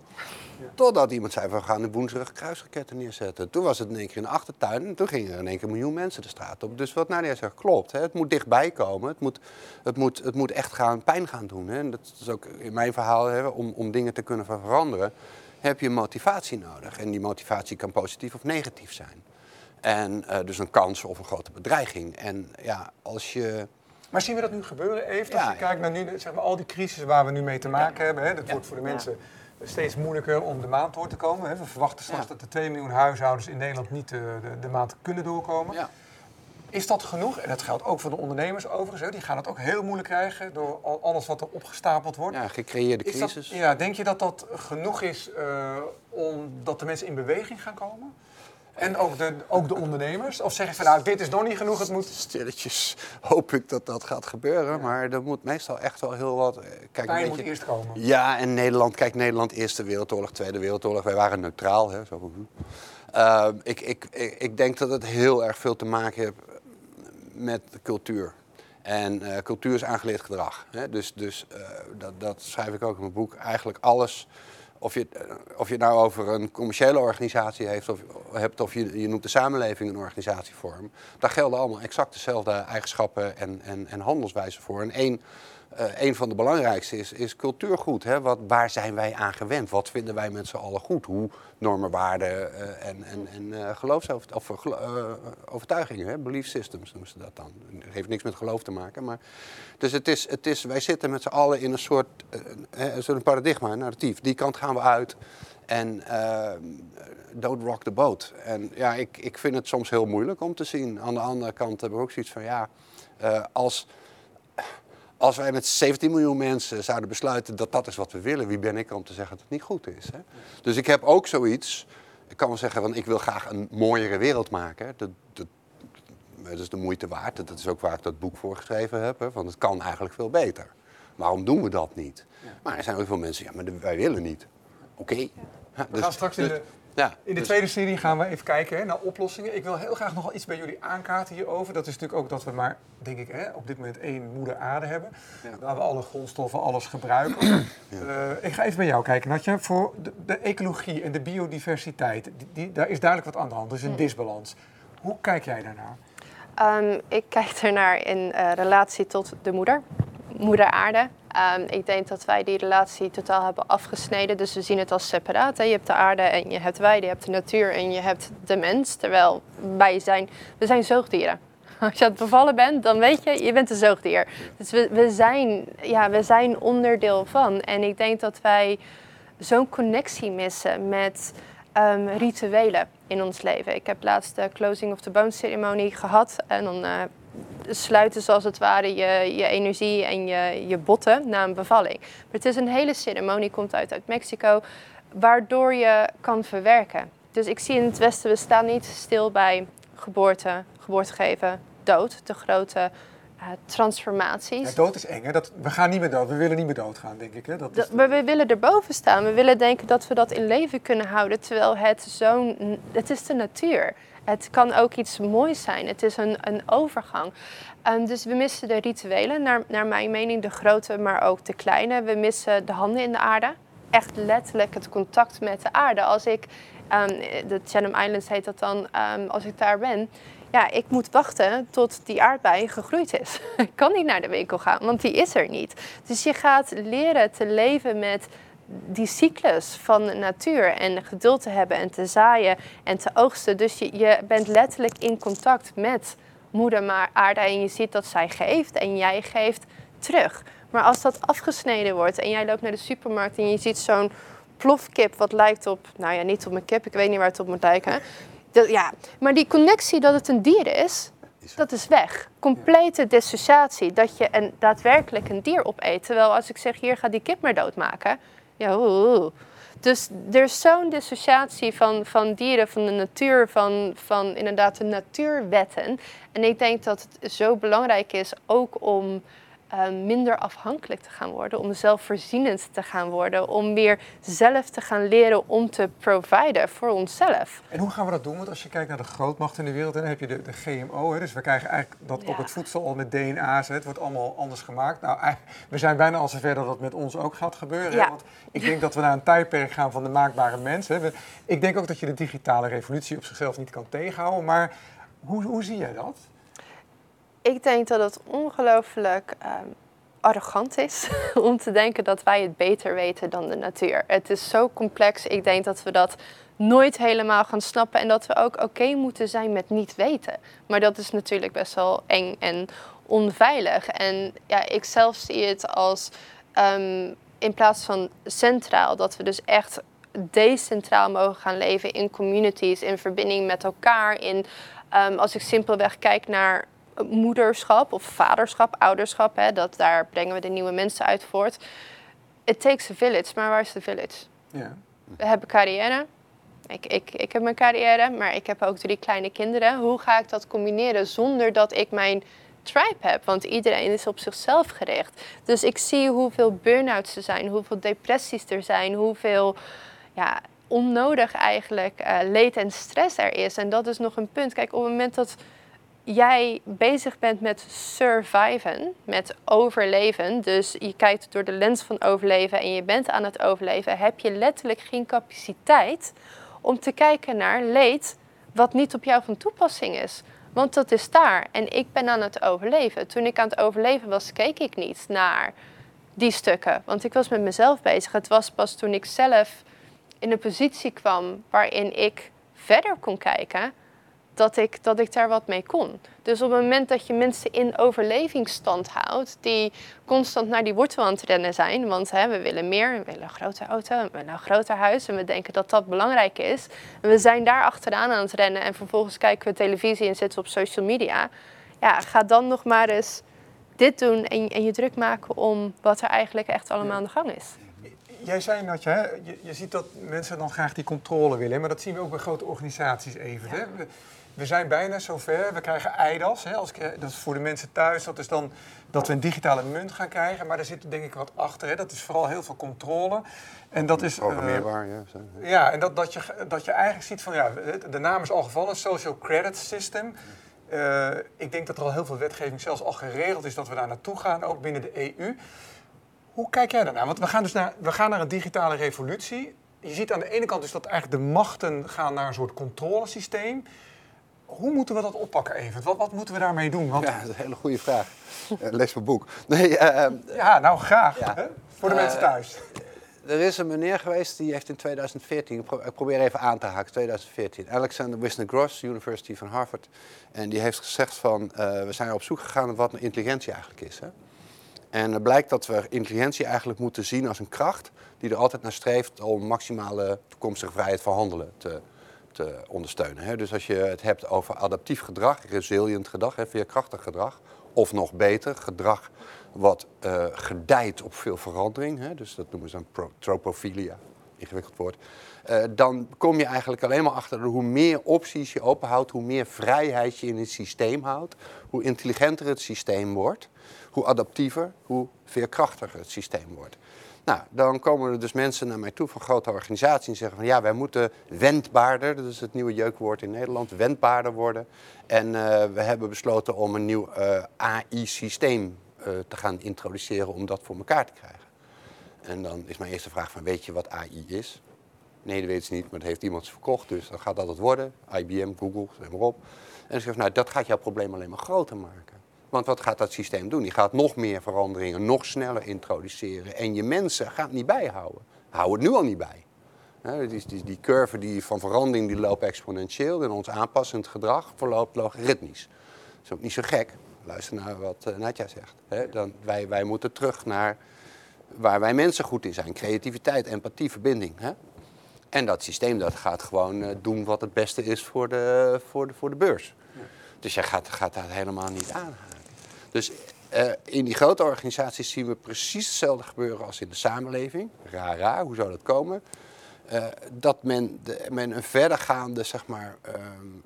Totdat iemand zei, we gaan de woensdag kruisraketten neerzetten. Toen was het in één keer in de achtertuin en toen gingen er in één keer een miljoen mensen de straat op. Dus wat Nadia zegt, klopt. Hè? Het moet dichtbij komen. Het moet, het moet, het moet echt gaan, pijn gaan doen. Hè? En dat is ook in mijn verhaal, hè, om, om dingen te kunnen veranderen heb je motivatie nodig. En die motivatie kan positief of negatief zijn. En uh, dus een kans of een grote bedreiging. En ja, als je. Maar zien we dat nu gebeuren, Even? Als je kijkt naar nu, zeg maar, al die crisis waar we nu mee te maken hebben. Hè, dat wordt voor de mensen steeds moeilijker om de maand door te komen. Hè. We verwachten straks dat de 2 miljoen huishoudens in Nederland niet de, de, de maand kunnen doorkomen. Is dat genoeg? En dat geldt ook voor de ondernemers overigens. Hè. Die gaan het ook heel moeilijk krijgen door al, alles wat er opgestapeld wordt. Ja, gecreëerde crisis. ja, denk je dat dat genoeg is uh, om dat de mensen in beweging gaan komen? En ook de, ook de ondernemers? Of zeg je van nou, dit is nog niet genoeg, het moet... Stilletjes hoop ik dat dat gaat gebeuren, maar er moet meestal echt wel heel wat... Eh, kijk, Pijn moet eerst komen. Ja, en Nederland, kijk, Nederland, Eerste Wereldoorlog, Tweede Wereldoorlog, wij waren neutraal. Hè, zo. Uh, ik, ik, ik, ik denk dat het heel erg veel te maken heeft met cultuur. En uh, cultuur is aangeleerd gedrag. Hè? Dus, dus uh, dat, dat, schrijf ik ook in mijn boek. Eigenlijk alles, of je, uh, of je het nou over een commerciële organisatie heeft, of, hebt, of je, je noemt de samenleving een organisatievorm, daar gelden allemaal exact dezelfde eigenschappen en, en, en handelswijzen voor. En één uh, een van de belangrijkste is, is cultuurgoed. Hè? Wat, waar zijn wij aan gewend? Wat vinden wij met z'n allen goed? Hoe normen, waarden uh, en, en, en uh, geloofsovertuigingen, hè? belief systems noemen ze dat dan. Het heeft niks met geloof te maken. Maar, dus het is, het is, wij zitten met z'n allen in een soort, een paradigma, een narratief. Die kant gaan we uit. En don't rock the boat. En ja, ik, ik vind het soms heel moeilijk om te zien. Aan de andere kant hebben we ook zoiets van, ja, als als wij met 17 miljoen mensen zouden besluiten dat dat is wat we willen, wie ben ik om te zeggen dat het niet goed is? Hè? Dus ik heb ook zoiets, ik kan wel zeggen van ik wil graag een mooiere wereld maken. Dat, dat, dat is de moeite waard. Dat is ook waar ik dat boek voor geschreven heb. Hè? Want het kan eigenlijk veel beter. Waarom doen we dat niet? Maar er zijn ook veel mensen, ja, maar wij willen niet. Oké. we gaan dus straks in de ja, in de dus- tweede serie gaan we even kijken hè, naar oplossingen. Ik wil heel graag nog wel iets bij jullie aankaarten hierover. Dat is natuurlijk ook dat we maar, denk ik, hè, op dit moment één moeder aarde hebben. Ja. Waar we alle grondstoffen, alles gebruiken. Ja. Uh, ik ga even bij jou kijken, Natja. Voor de, de ecologie en de biodiversiteit, die, daar is duidelijk wat aan de hand. Er is een disbalans. Hoe kijk jij daarnaar? Um, ik kijk ernaar in uh, relatie tot de moeder, moeder aarde. Um, ik denk dat wij die relatie totaal hebben afgesneden. Dus we zien het als separaat. Hè. Je hebt de aarde en je hebt wij, je hebt de natuur en je hebt de mens. Terwijl wij zijn, we zijn zoogdieren. Als je aan het bevallen bent, dan weet je, je bent een zoogdier. Dus we, we, zijn, ja, we zijn onderdeel van. En ik denk dat wij zo'n connectie missen met um, rituelen in ons leven. Ik heb laatst de Closing of the Bones ceremonie gehad. En dan uh, sluiten zoals het ware je, je energie en je, je botten na een bevalling. Maar het is een hele ceremonie, komt uit, uit Mexico, waardoor je kan verwerken. Dus ik zie in het Westen, we staan niet stil bij geboorte, geboorte geven, dood, de grote uh, transformaties. Ja, dood is eng, hè? Dat, we gaan niet meer dood, we willen niet meer doodgaan, denk ik. Hè? Dat is Maar we willen erboven staan. We willen denken dat we dat in leven kunnen houden, terwijl het zo'n... Het is de natuur. Het kan ook iets moois zijn. Het is een, een overgang. Ehm, dus we missen de rituelen, naar, naar mijn mening de grote, maar ook de kleine. We missen de handen in de aarde. Echt letterlijk het contact met de aarde. Als ik, um, de Chatham Islands heet dat dan, um, als ik daar ben, ja, ik moet wachten tot die aardbei gegroeid is. ik kan niet naar de winkel gaan, want die is er niet. Dus je gaat leren te leven met die cyclus van de natuur en geduld te hebben en te zaaien en te oogsten. Dus je, je bent letterlijk in contact met moeder aarde en je ziet dat zij geeft en jij geeft terug. Maar als dat afgesneden wordt en jij loopt naar de supermarkt en je ziet zo'n plofkip wat lijkt op, nou ja, niet op een kip, ik weet niet waar het op moet lijken. Dat, ja, maar die connectie dat het een dier is, dat is weg. Complete dissociatie, dat je een, daadwerkelijk een dier opeet. Terwijl als ik zeg, hier ga die kip maar doodmaken, ja. Dus er is zo'n dissociatie van, van dieren, van de natuur, van, van inderdaad de natuurwetten. En ik denk dat het zo belangrijk is ook om uh, minder afhankelijk te gaan worden, om zelfvoorzienend te gaan worden, om weer zelf te gaan leren om te providen voor onszelf. En hoe gaan we dat doen? Want als je kijkt naar de grootmachten in de wereld, dan heb je de, de GMO. Hè, dus we krijgen eigenlijk dat ja. op het voedsel al met DNA's, het wordt allemaal anders gemaakt. Nou, we zijn bijna al zover dat dat met ons ook gaat gebeuren. Ja. Hè? Want ik denk dat we naar een tijdperk gaan van de maakbare mens. Hè. ik denk ook dat je de digitale revolutie op zichzelf niet kan tegenhouden. Maar hoe, hoe zie jij dat? Ik denk dat het ongelooflijk um, arrogant is om te denken dat wij het beter weten dan de natuur. Het is zo complex. Ik denk dat we dat nooit helemaal gaan snappen en dat we ook oké moeten zijn met niet weten. Maar dat is natuurlijk best wel eng en onveilig. En ja, ik zelf zie het als um, in plaats van centraal, dat we dus echt decentraal mogen gaan leven in communities, in verbinding met elkaar. In, um, als ik simpelweg kijk naar moederschap of vaderschap, ouderschap, hè, dat, daar brengen we de nieuwe mensen uit voort. It takes a village, maar waar is de village? Ja. We hebben carrière. Ik, ik, ik heb mijn carrière, maar ik heb ook drie kleine kinderen. Hoe ga ik dat combineren zonder dat ik mijn tribe heb? Want iedereen is op zichzelf gericht. Dus ik zie hoeveel burn-outs er zijn, hoeveel depressies er zijn, hoeveel ja, onnodig eigenlijk uh, leed en stress er is. En dat is nog een punt. Kijk, op het moment dat jij bezig bent met surviven, met overleven, dus je kijkt door de lens van overleven en je bent aan het overleven, heb je letterlijk geen capaciteit om te kijken naar leed wat niet op jou van toepassing is. Want dat is daar en ik ben aan het overleven. Toen ik aan het overleven was, keek ik niet naar die stukken, want ik was met mezelf bezig. Het was pas toen ik zelf in een positie kwam waarin ik verder kon kijken dat ik, dat ik daar wat mee kon. Dus op het moment dat je mensen in overlevingsstand houdt, die constant naar die wortel aan het rennen zijn, want hè, we willen meer, we willen een grote auto, we willen een groter huis en we denken dat dat belangrijk is. En we zijn daar achteraan aan het rennen en vervolgens kijken we televisie en zitten op social media. Ja, ga dan nog maar eens dit doen en, en je druk maken om wat er eigenlijk echt allemaal aan de gang is. Jij zei, hè, je, je ziet dat mensen dan graag die controle willen, maar dat zien we ook bij grote organisaties even. Hè? we zijn bijna zover. We krijgen EIDAS. Hè, als ik, dat is voor de mensen thuis. Dat is dan dat we een digitale munt gaan krijgen. Maar daar zit denk ik wat achter. Hè. Dat is vooral heel veel controle. En dat is... Programmeerbaar, uh, ja. Ja, en dat, dat, je, dat je eigenlijk ziet van... Ja, de naam is al gevallen. Social Credit System. Uh, ik denk dat er al heel veel wetgeving zelfs al geregeld is dat we daar naartoe gaan. Ook binnen de EU. Hoe kijk jij daarnaar? Want we gaan dus naar, we gaan naar een digitale revolutie. Je ziet aan de ene kant dus dat eigenlijk de machten gaan naar een soort controlesysteem hoe moeten we dat oppakken even? Wat, wat moeten we daarmee doen? Want... Ja, dat is een hele goede vraag. uh, lees mijn boek. Nee, uh, ja, nou graag. Hè? Voor de mensen thuis. Er is een meneer geweest die heeft in 2014, ik probeer even aan te haken, 2014, Alexander Wisner-Gross, University van Harvard. En die heeft gezegd van, we zijn op zoek gegaan naar wat intelligentie eigenlijk is. Hè? En het blijkt dat we intelligentie eigenlijk moeten zien als een kracht die er altijd naar streeft om maximale toekomstige vrijheid van handelen te te ondersteunen. Dus als je het hebt over adaptief gedrag, resilient gedrag, veerkrachtig gedrag, of nog beter, gedrag wat uh, gedijt op veel verandering, dus dat noemen ze dan tropofilia, ingewikkeld woord, uh, dan kom je eigenlijk alleen maar achter hoe meer opties je openhoudt, hoe meer vrijheid je in het systeem houdt, hoe intelligenter het systeem wordt, hoe adaptiever, hoe veerkrachtiger het systeem wordt. Nou, dan komen er dus mensen naar mij toe van grote organisaties en zeggen van ja, wij moeten wendbaarder, dat is het nieuwe jeukwoord in Nederland, wendbaarder worden. En uh, we hebben besloten om een nieuw uh, AI-systeem uh, te gaan introduceren om dat voor elkaar te krijgen. En dan is mijn eerste vraag van weet je wat AI is? Nee, dat weet ze niet, maar dat heeft iemand ze verkocht, dus dan gaat dat het worden. IBM, Google, zeg maar op. En dan zegt nou, dat gaat jouw probleem alleen maar groter maken. Want wat gaat dat systeem doen? Die gaat nog meer veranderingen, nog sneller introduceren. En je mensen gaat niet bijhouden. Hou het nu al niet bij. die, die, die curve die van verandering die loopt exponentieel en ons aanpassend gedrag verloopt logaritmisch. Dat is ook niet zo gek. Luister naar wat uh, Nadja zegt. dan, wij, wij moeten terug naar waar wij mensen goed in zijn. Creativiteit, empathie, verbinding. En dat systeem dat gaat gewoon uh, doen wat het beste is voor de, voor de, voor de beurs. Dus jij gaat, gaat dat helemaal niet aanhaken. Dus uh, in die grote organisaties zien we precies hetzelfde gebeuren als in de samenleving. Raar, raar, hoe zou dat komen? Uh, dat men, de, men een verdergaande, zeg maar, um,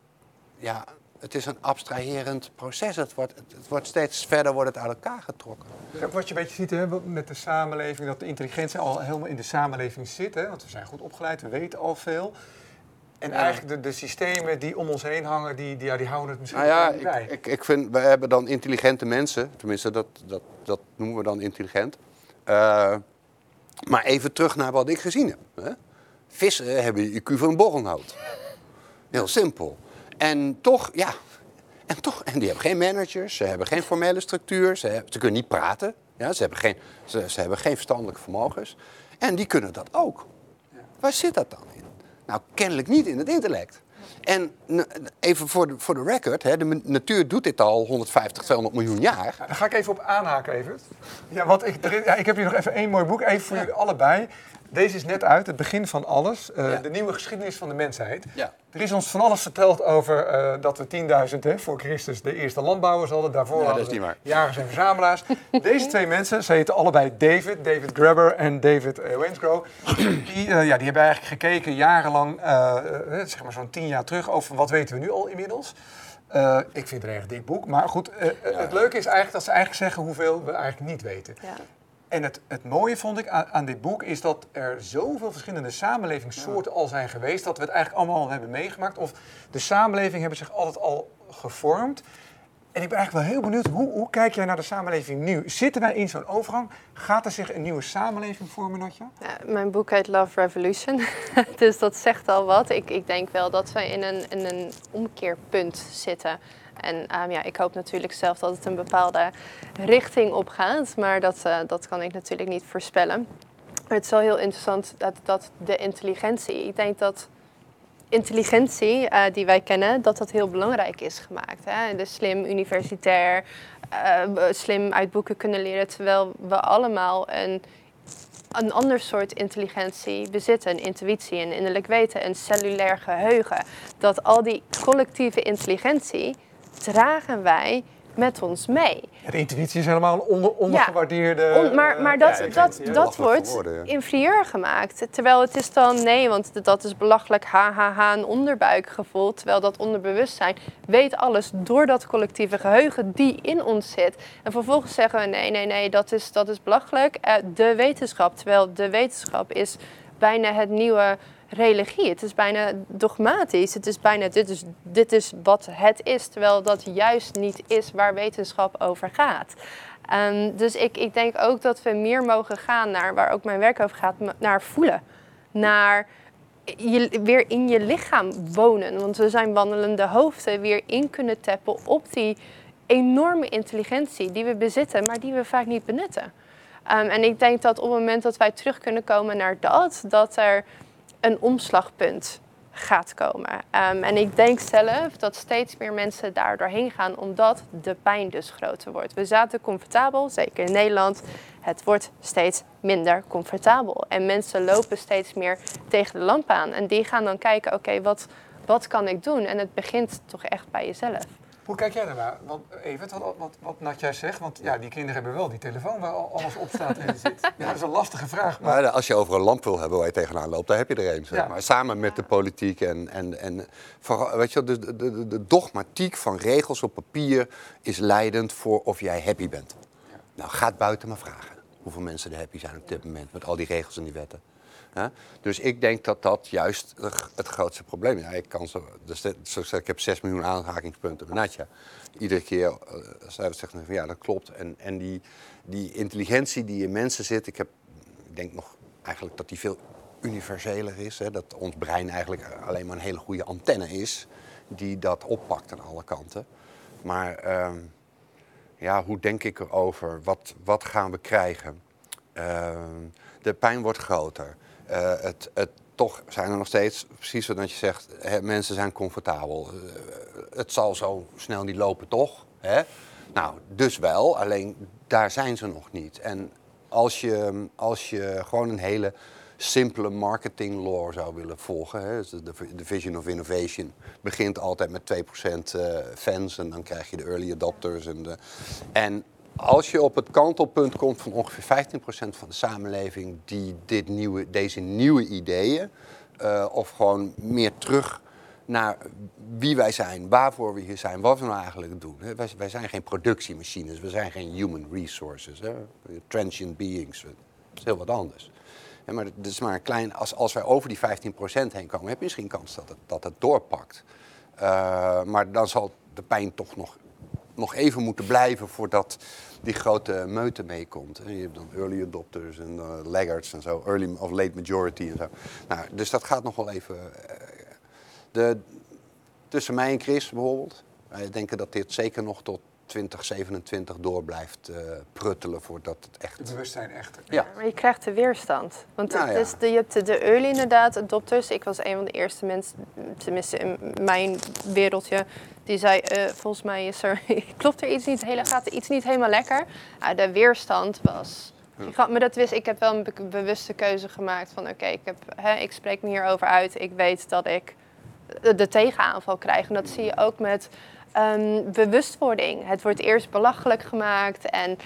ja, het is een abstraherend proces. Het wordt, het wordt steeds verder wordt het uit elkaar getrokken. Wat je een beetje ziet hè, met de samenleving, dat de intelligentie al helemaal in de samenleving zit. Hè, want we zijn goed opgeleid, we weten al veel. En eigenlijk de, de, systemen die om ons heen hangen, die, die, ja, die houden het misschien nou ja, niet bij. Ik, ik, ik vind, we hebben dan intelligente mensen, tenminste dat, dat, dat noemen we dan intelligent. Uh, maar even terug naar wat ik gezien heb. Hè. Vissen hebben IQ van een borrelnoot. Heel simpel. En toch, ja, en toch, en die hebben geen managers, ze hebben geen formele structuur, ze, hebben, ze kunnen niet praten, ja, ze, hebben geen, ze, ze hebben geen verstandelijke vermogens. En die kunnen dat ook. Waar zit dat dan in? Nou, kennelijk niet in het intellect. En even voor de, voor de record, hè, de natuur doet dit al 150, 200 miljoen jaar. ga ik even op aanhaken, even. Ja, want ik, ja, ik heb hier nog even één mooi boek, even voor jullie allebei. Deze is net uit, het begin van alles. Uh, ja. De nieuwe geschiedenis van de mensheid. Ja. Er is ons van alles verteld over uh, dat we 10.000 voor Christus de eerste landbouwers hadden. Daarvoor ja, hadden we jagers en verzamelaars. Deze twee mensen, ze heten allebei David, David Grabber en David uh, Wainsgrow. Die, ja, die hebben eigenlijk gekeken jarenlang, zeg maar zo'n 10 jaar terug, over wat weten we nu al inmiddels. Uh, ik vind het een erg dik boek. Maar goed, uh, ja. het leuke is eigenlijk dat ze eigenlijk zeggen hoeveel we eigenlijk niet weten. Ja. En het, het mooie vond ik aan, aan, dit boek is dat er zoveel verschillende samenlevingssoorten al zijn geweest, dat we het eigenlijk allemaal al hebben meegemaakt. Of de samenleving hebben zich altijd al gevormd. En ik ben eigenlijk wel heel benieuwd, hoe, hoe kijk jij naar de samenleving nu? Zitten wij in zo'n overgang? Gaat er zich een nieuwe samenleving vormen, Natja? Ja, mijn boek heet Love Revolution, dus dat zegt al wat. Ik, ik denk wel dat we in een, in een omkeerpunt zitten. En um, ja, ik hoop natuurlijk zelf dat het een bepaalde richting op gaat, maar dat, uh, dat kan ik natuurlijk niet voorspellen. Maar het is wel heel interessant dat, dat de intelligentie, ik denk dat intelligentie uh, die wij kennen, dat dat heel belangrijk is gemaakt. Hè? De slim universitair, uh, slim uit boeken kunnen leren, terwijl we allemaal een, een ander soort intelligentie bezitten. Intuïtie, een innerlijk weten, een cellulair geheugen. Dat al die collectieve intelligentie dragen wij met ons mee. Ja, de intuïtie is helemaal een onder, ondergewaardeerde... Ja, on, maar maar dat, ja, dat, dat, dat wordt inferieur gemaakt. Terwijl het is dan, nee, want dat is belachelijk, ha, ha, ha, een onderbuikgevoel. Terwijl dat onderbewustzijn weet alles door dat collectieve geheugen die in ons zit. En vervolgens zeggen we, nee, nee, nee, dat is, dat is belachelijk. Uh, de wetenschap, terwijl de wetenschap is bijna het nieuwe religie. Het is bijna dogmatisch. Het is bijna dit is, dit is wat het is, terwijl dat juist niet is waar wetenschap over gaat. Um, dus ik, ik denk ook dat we meer mogen gaan naar waar ook mijn werk over gaat, naar voelen. Naar je, weer in je lichaam wonen. Want we zijn wandelende hoofden, weer in kunnen tappen op die enorme intelligentie die we bezitten, maar die we vaak niet benutten. Um, en ik denk dat op het moment dat wij terug kunnen komen naar dat, dat er een omslagpunt gaat komen. Um, en ik denk zelf dat steeds meer mensen daar doorheen gaan, omdat de pijn dus groter wordt. We zaten comfortabel, zeker in Nederland. Het wordt steeds minder comfortabel. En mensen lopen steeds meer tegen de lamp aan. En die gaan dan kijken, oké, wat, wat kan ik doen? En het begint toch echt bij jezelf. Hoe kijk jij daarnaar? Want even wat, wat, wat Natja zegt, want ja, die kinderen hebben wel die telefoon waar alles op staat en zit. Ja, dat is een lastige vraag. Maar... maar als je over een lamp wil hebben waar je tegenaan loopt, dan heb je er een. Zeg Ja. maar. Samen met de politiek en, en, en vooral, weet je, de, de, de, de dogmatiek van regels op papier is leidend voor of jij happy bent. Nou, ga het buiten maar vragen. hoeveel mensen er happy zijn op dit moment met al die regels en die wetten. Dus ik denk dat dat juist het grootste probleem is. Ik, kan zo, dus zoals ik heb 6 miljoen aanrakingspunten bij Natja. Iedere keer uh, zij zegt van ja, dat klopt. En, en die, die intelligentie die in mensen zit, ik, heb, ik denk nog eigenlijk dat die veel universeler is. Hè? Dat ons brein eigenlijk alleen maar een hele goede antenne is die dat oppakt aan alle kanten. Maar ehm, ja, hoe denk ik erover? Wat, wat gaan we krijgen? Ehm, de pijn wordt groter. Eh, het, het, toch zijn er nog steeds, precies wat je zegt, mensen zijn comfortabel. Eh, het zal zo snel niet lopen, toch? Hè? Nou, dus wel, alleen daar zijn ze nog niet. En als je, als je gewoon een hele simpele marketing law zou willen volgen, dus de, de vision of innovation begint altijd met 2% eh, fans en dan krijg je de early adopters. En, de, en als je op het kantelpunt komt van ongeveer 15% van de samenleving die dit nieuwe, deze nieuwe ideeën, uh, of gewoon meer terug naar wie wij zijn, waarvoor we hier zijn, wat we nou eigenlijk doen. Wij, wij zijn geen productiemachines, we zijn geen human resources, hè? transient beings, dat is heel wat anders. Maar het is maar een klein, als, als wij over die 15% heen komen, heb je misschien kans dat het, dat het doorpakt. Uh, maar dan zal de pijn toch nog, nog even moeten blijven voordat die grote meute meekomt. Je hebt dan early adopters en uh, laggards en zo, early of late majority en zo. Nou, dus dat gaat nog wel even. Uh, de, tussen mij en Chris bijvoorbeeld, wij denken dat dit zeker nog tot 2027 door blijft uh, pruttelen voordat het echt... Het bewustzijn echt. Ja. maar je krijgt de weerstand. Want Nou ja. de, je hebt de, de early inderdaad adopters. Ik was een van de eerste mensen, tenminste in mijn wereldje, die zei, eh, volgens mij is er, klopt er iets niet, hele, gaat er iets niet helemaal lekker. Ah, de weerstand was... Maar dat wist ik, heb wel een be- bewuste keuze gemaakt van oké, ik heb, hè, ik spreek me hierover uit. Ik weet dat ik de, de tegenaanval krijg. En dat zie je ook met ehm, bewustwording. Het wordt eerst belachelijk gemaakt en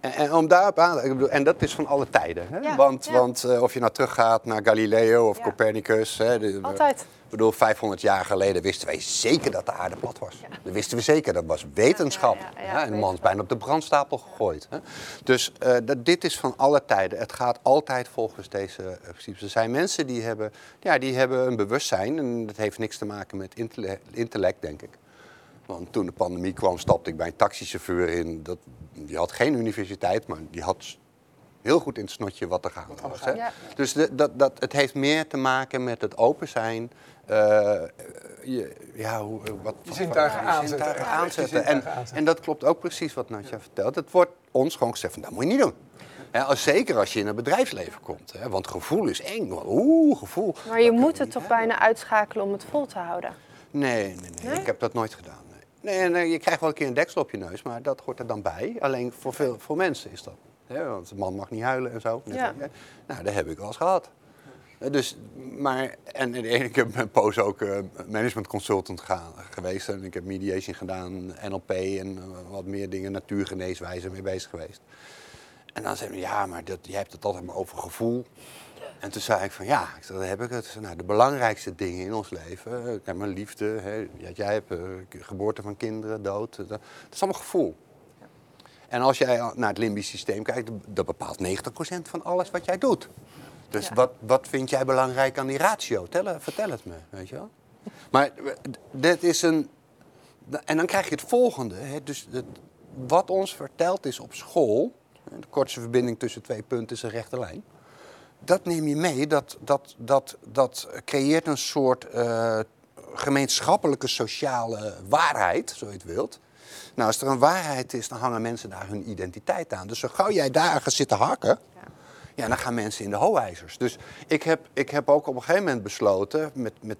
En, en om daarop aan, bedoel, en dat is van alle tijden. Hè? Ja, want ja. want eh, of je nou teruggaat naar Galileo of. Copernicus. Hè, de- altijd. Ik bedoel, 500 jaar geleden wisten wij zeker dat de aarde plat was. Dat wisten we zeker, dat was wetenschap. Ja, ja, ja, hè, en de man is bijna op de brandstapel gegooid. Hè. Dus eh, dat, dit is van alle tijden. Het gaat altijd volgens deze eh, principes. Er zijn mensen die hebben, ja, die hebben een bewustzijn. En dat heeft niks te maken met intelle- intellect, denk ik. Want toen de pandemie kwam, stapte ik bij een taxichauffeur in. Dat, die had geen universiteit, maar die had heel goed in het snotje wat er gaande was. Hè? Ja. Dus de, dat, dat, het heeft meer te maken met het open zijn. Eh, je, ja, hoe, wat, Je wat- zintuigen aanzetten. je En, en dat klopt ook precies wat Natja vertelt. Het wordt ons gewoon gezegd van, dat moet je niet doen. Hè, als, zeker als je in het bedrijfsleven komt. Hè, want gevoel is eng. Oeh, gevoel. Maar je moet het toch hebben. bijna uitschakelen om het vol te houden. Nee, nee, nee, Nee? Ik heb dat nooit gedaan. Nee. Nee, nee, je krijgt wel een keer een deksel op je neus, maar dat hoort er dan bij. Alleen voor veel voor mensen is dat. Hè, want een man mag niet huilen en zo. Ja. Nou, dat heb ik wel eens gehad. Eh, Dus, maar, en, en ik heb mijn poos ook eh, management consultant gaan, geweest. En ik heb mediation gedaan, NLP en eh, wat meer dingen, natuurgeneeswijze mee bezig geweest. En dan zei hij, ja, maar dat, jij hebt het altijd maar over gevoel. En toen zei ik van ja, ik dat heb ik het. Nou, de belangrijkste dingen in ons leven, liefde, hè, jij hebt geboorte van kinderen, dood, dat, dat is allemaal gevoel. En als jij naar het limbisch systeem kijkt, dat bepaalt 90% van alles wat jij doet. Dus Ja. wat, wat vind jij belangrijk aan die ratio? Tel, vertel het me, weet je wel. Maar dit is een... En dan krijg je het volgende. Hè, dus het, wat ons verteld is op school, de kortste verbinding tussen twee punten is een rechte lijn. Dat neem je mee, dat, dat, dat, dat creëert een soort eh, gemeenschappelijke sociale waarheid, zo je het wilt. Nou, als er een waarheid is, dan hangen mensen daar hun identiteit aan. Dus zo gauw jij daar gaat zitten hakken, ja, dan gaan mensen in de hoogijzers. Dus ik heb, ik heb ook op een gegeven moment besloten, met, met,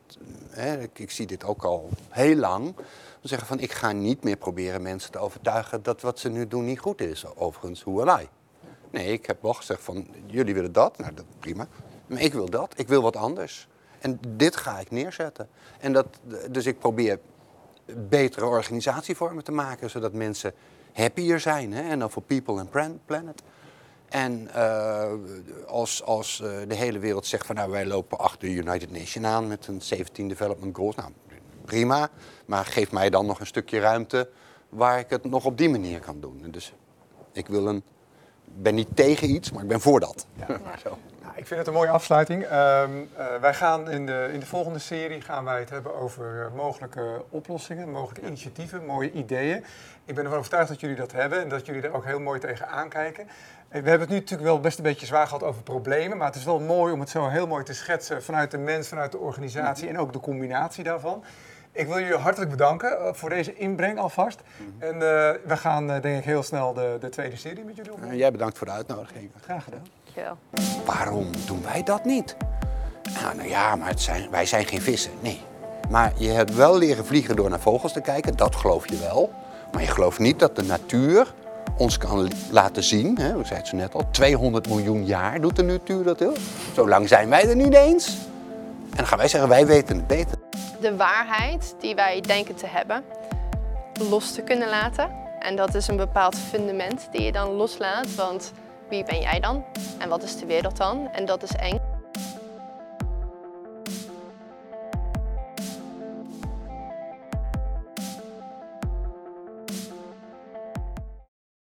hè, ik, zie dit ook al heel lang, te zeggen van ik ga niet meer proberen mensen te overtuigen dat wat ze nu doen niet goed is. Overigens, hoe en I. Nee, ik heb wel gezegd van jullie willen dat, nou dat prima. Maar ik wil dat, ik wil wat anders. En dit ga ik neerzetten. En dat, dus ik probeer betere organisatievormen te maken, zodat mensen happier zijn. Hè? En dan voor people and plan- planet. En eh, als, als eh, de hele wereld zegt van nou wij lopen achter de United Nations aan met een 17 Development Goals. Nou, prima, maar geef mij dan nog een stukje ruimte waar ik het nog op die manier kan doen. En dus ik wil een ben niet tegen iets, maar ik ben voor dat. Zo. Nou, ik vind het een mooie afsluiting. Ehm, eh, wij gaan in de, in de volgende serie gaan wij het hebben over mogelijke oplossingen, mogelijke initiatieven, mooie ideeën. Ik ben ervan overtuigd dat jullie dat hebben en dat jullie er ook heel mooi tegen aankijken. We hebben het nu natuurlijk wel best een beetje zwaar gehad over problemen, maar het is wel mooi om het zo heel mooi te schetsen vanuit de mens, vanuit de organisatie en ook de combinatie daarvan. Ik wil jullie hartelijk bedanken eh, voor deze inbreng alvast. En eh, we gaan eh, denk ik heel snel de, de tweede serie met jullie opnemen. En jij bedankt voor de uitnodiging. Graag gedaan. Dankjewel. Waarom doen wij dat niet? Nou, nou ja, maar het zijn, wij zijn geen vissen. Nee. Maar je hebt wel leren vliegen door naar vogels te kijken, dat geloof je wel. Maar je gelooft niet dat de natuur ons kan laten zien. Hè? Ik het zo net al, 200 miljoen jaar doet de natuur dat heel. Zo lang zijn wij er niet eens. En dan gaan wij zeggen, wij weten het beter. De waarheid die wij denken te hebben, los te kunnen laten. En dat is een bepaald fundament die je dan loslaat. Want wie ben jij dan? En wat is de wereld dan? En dat is eng.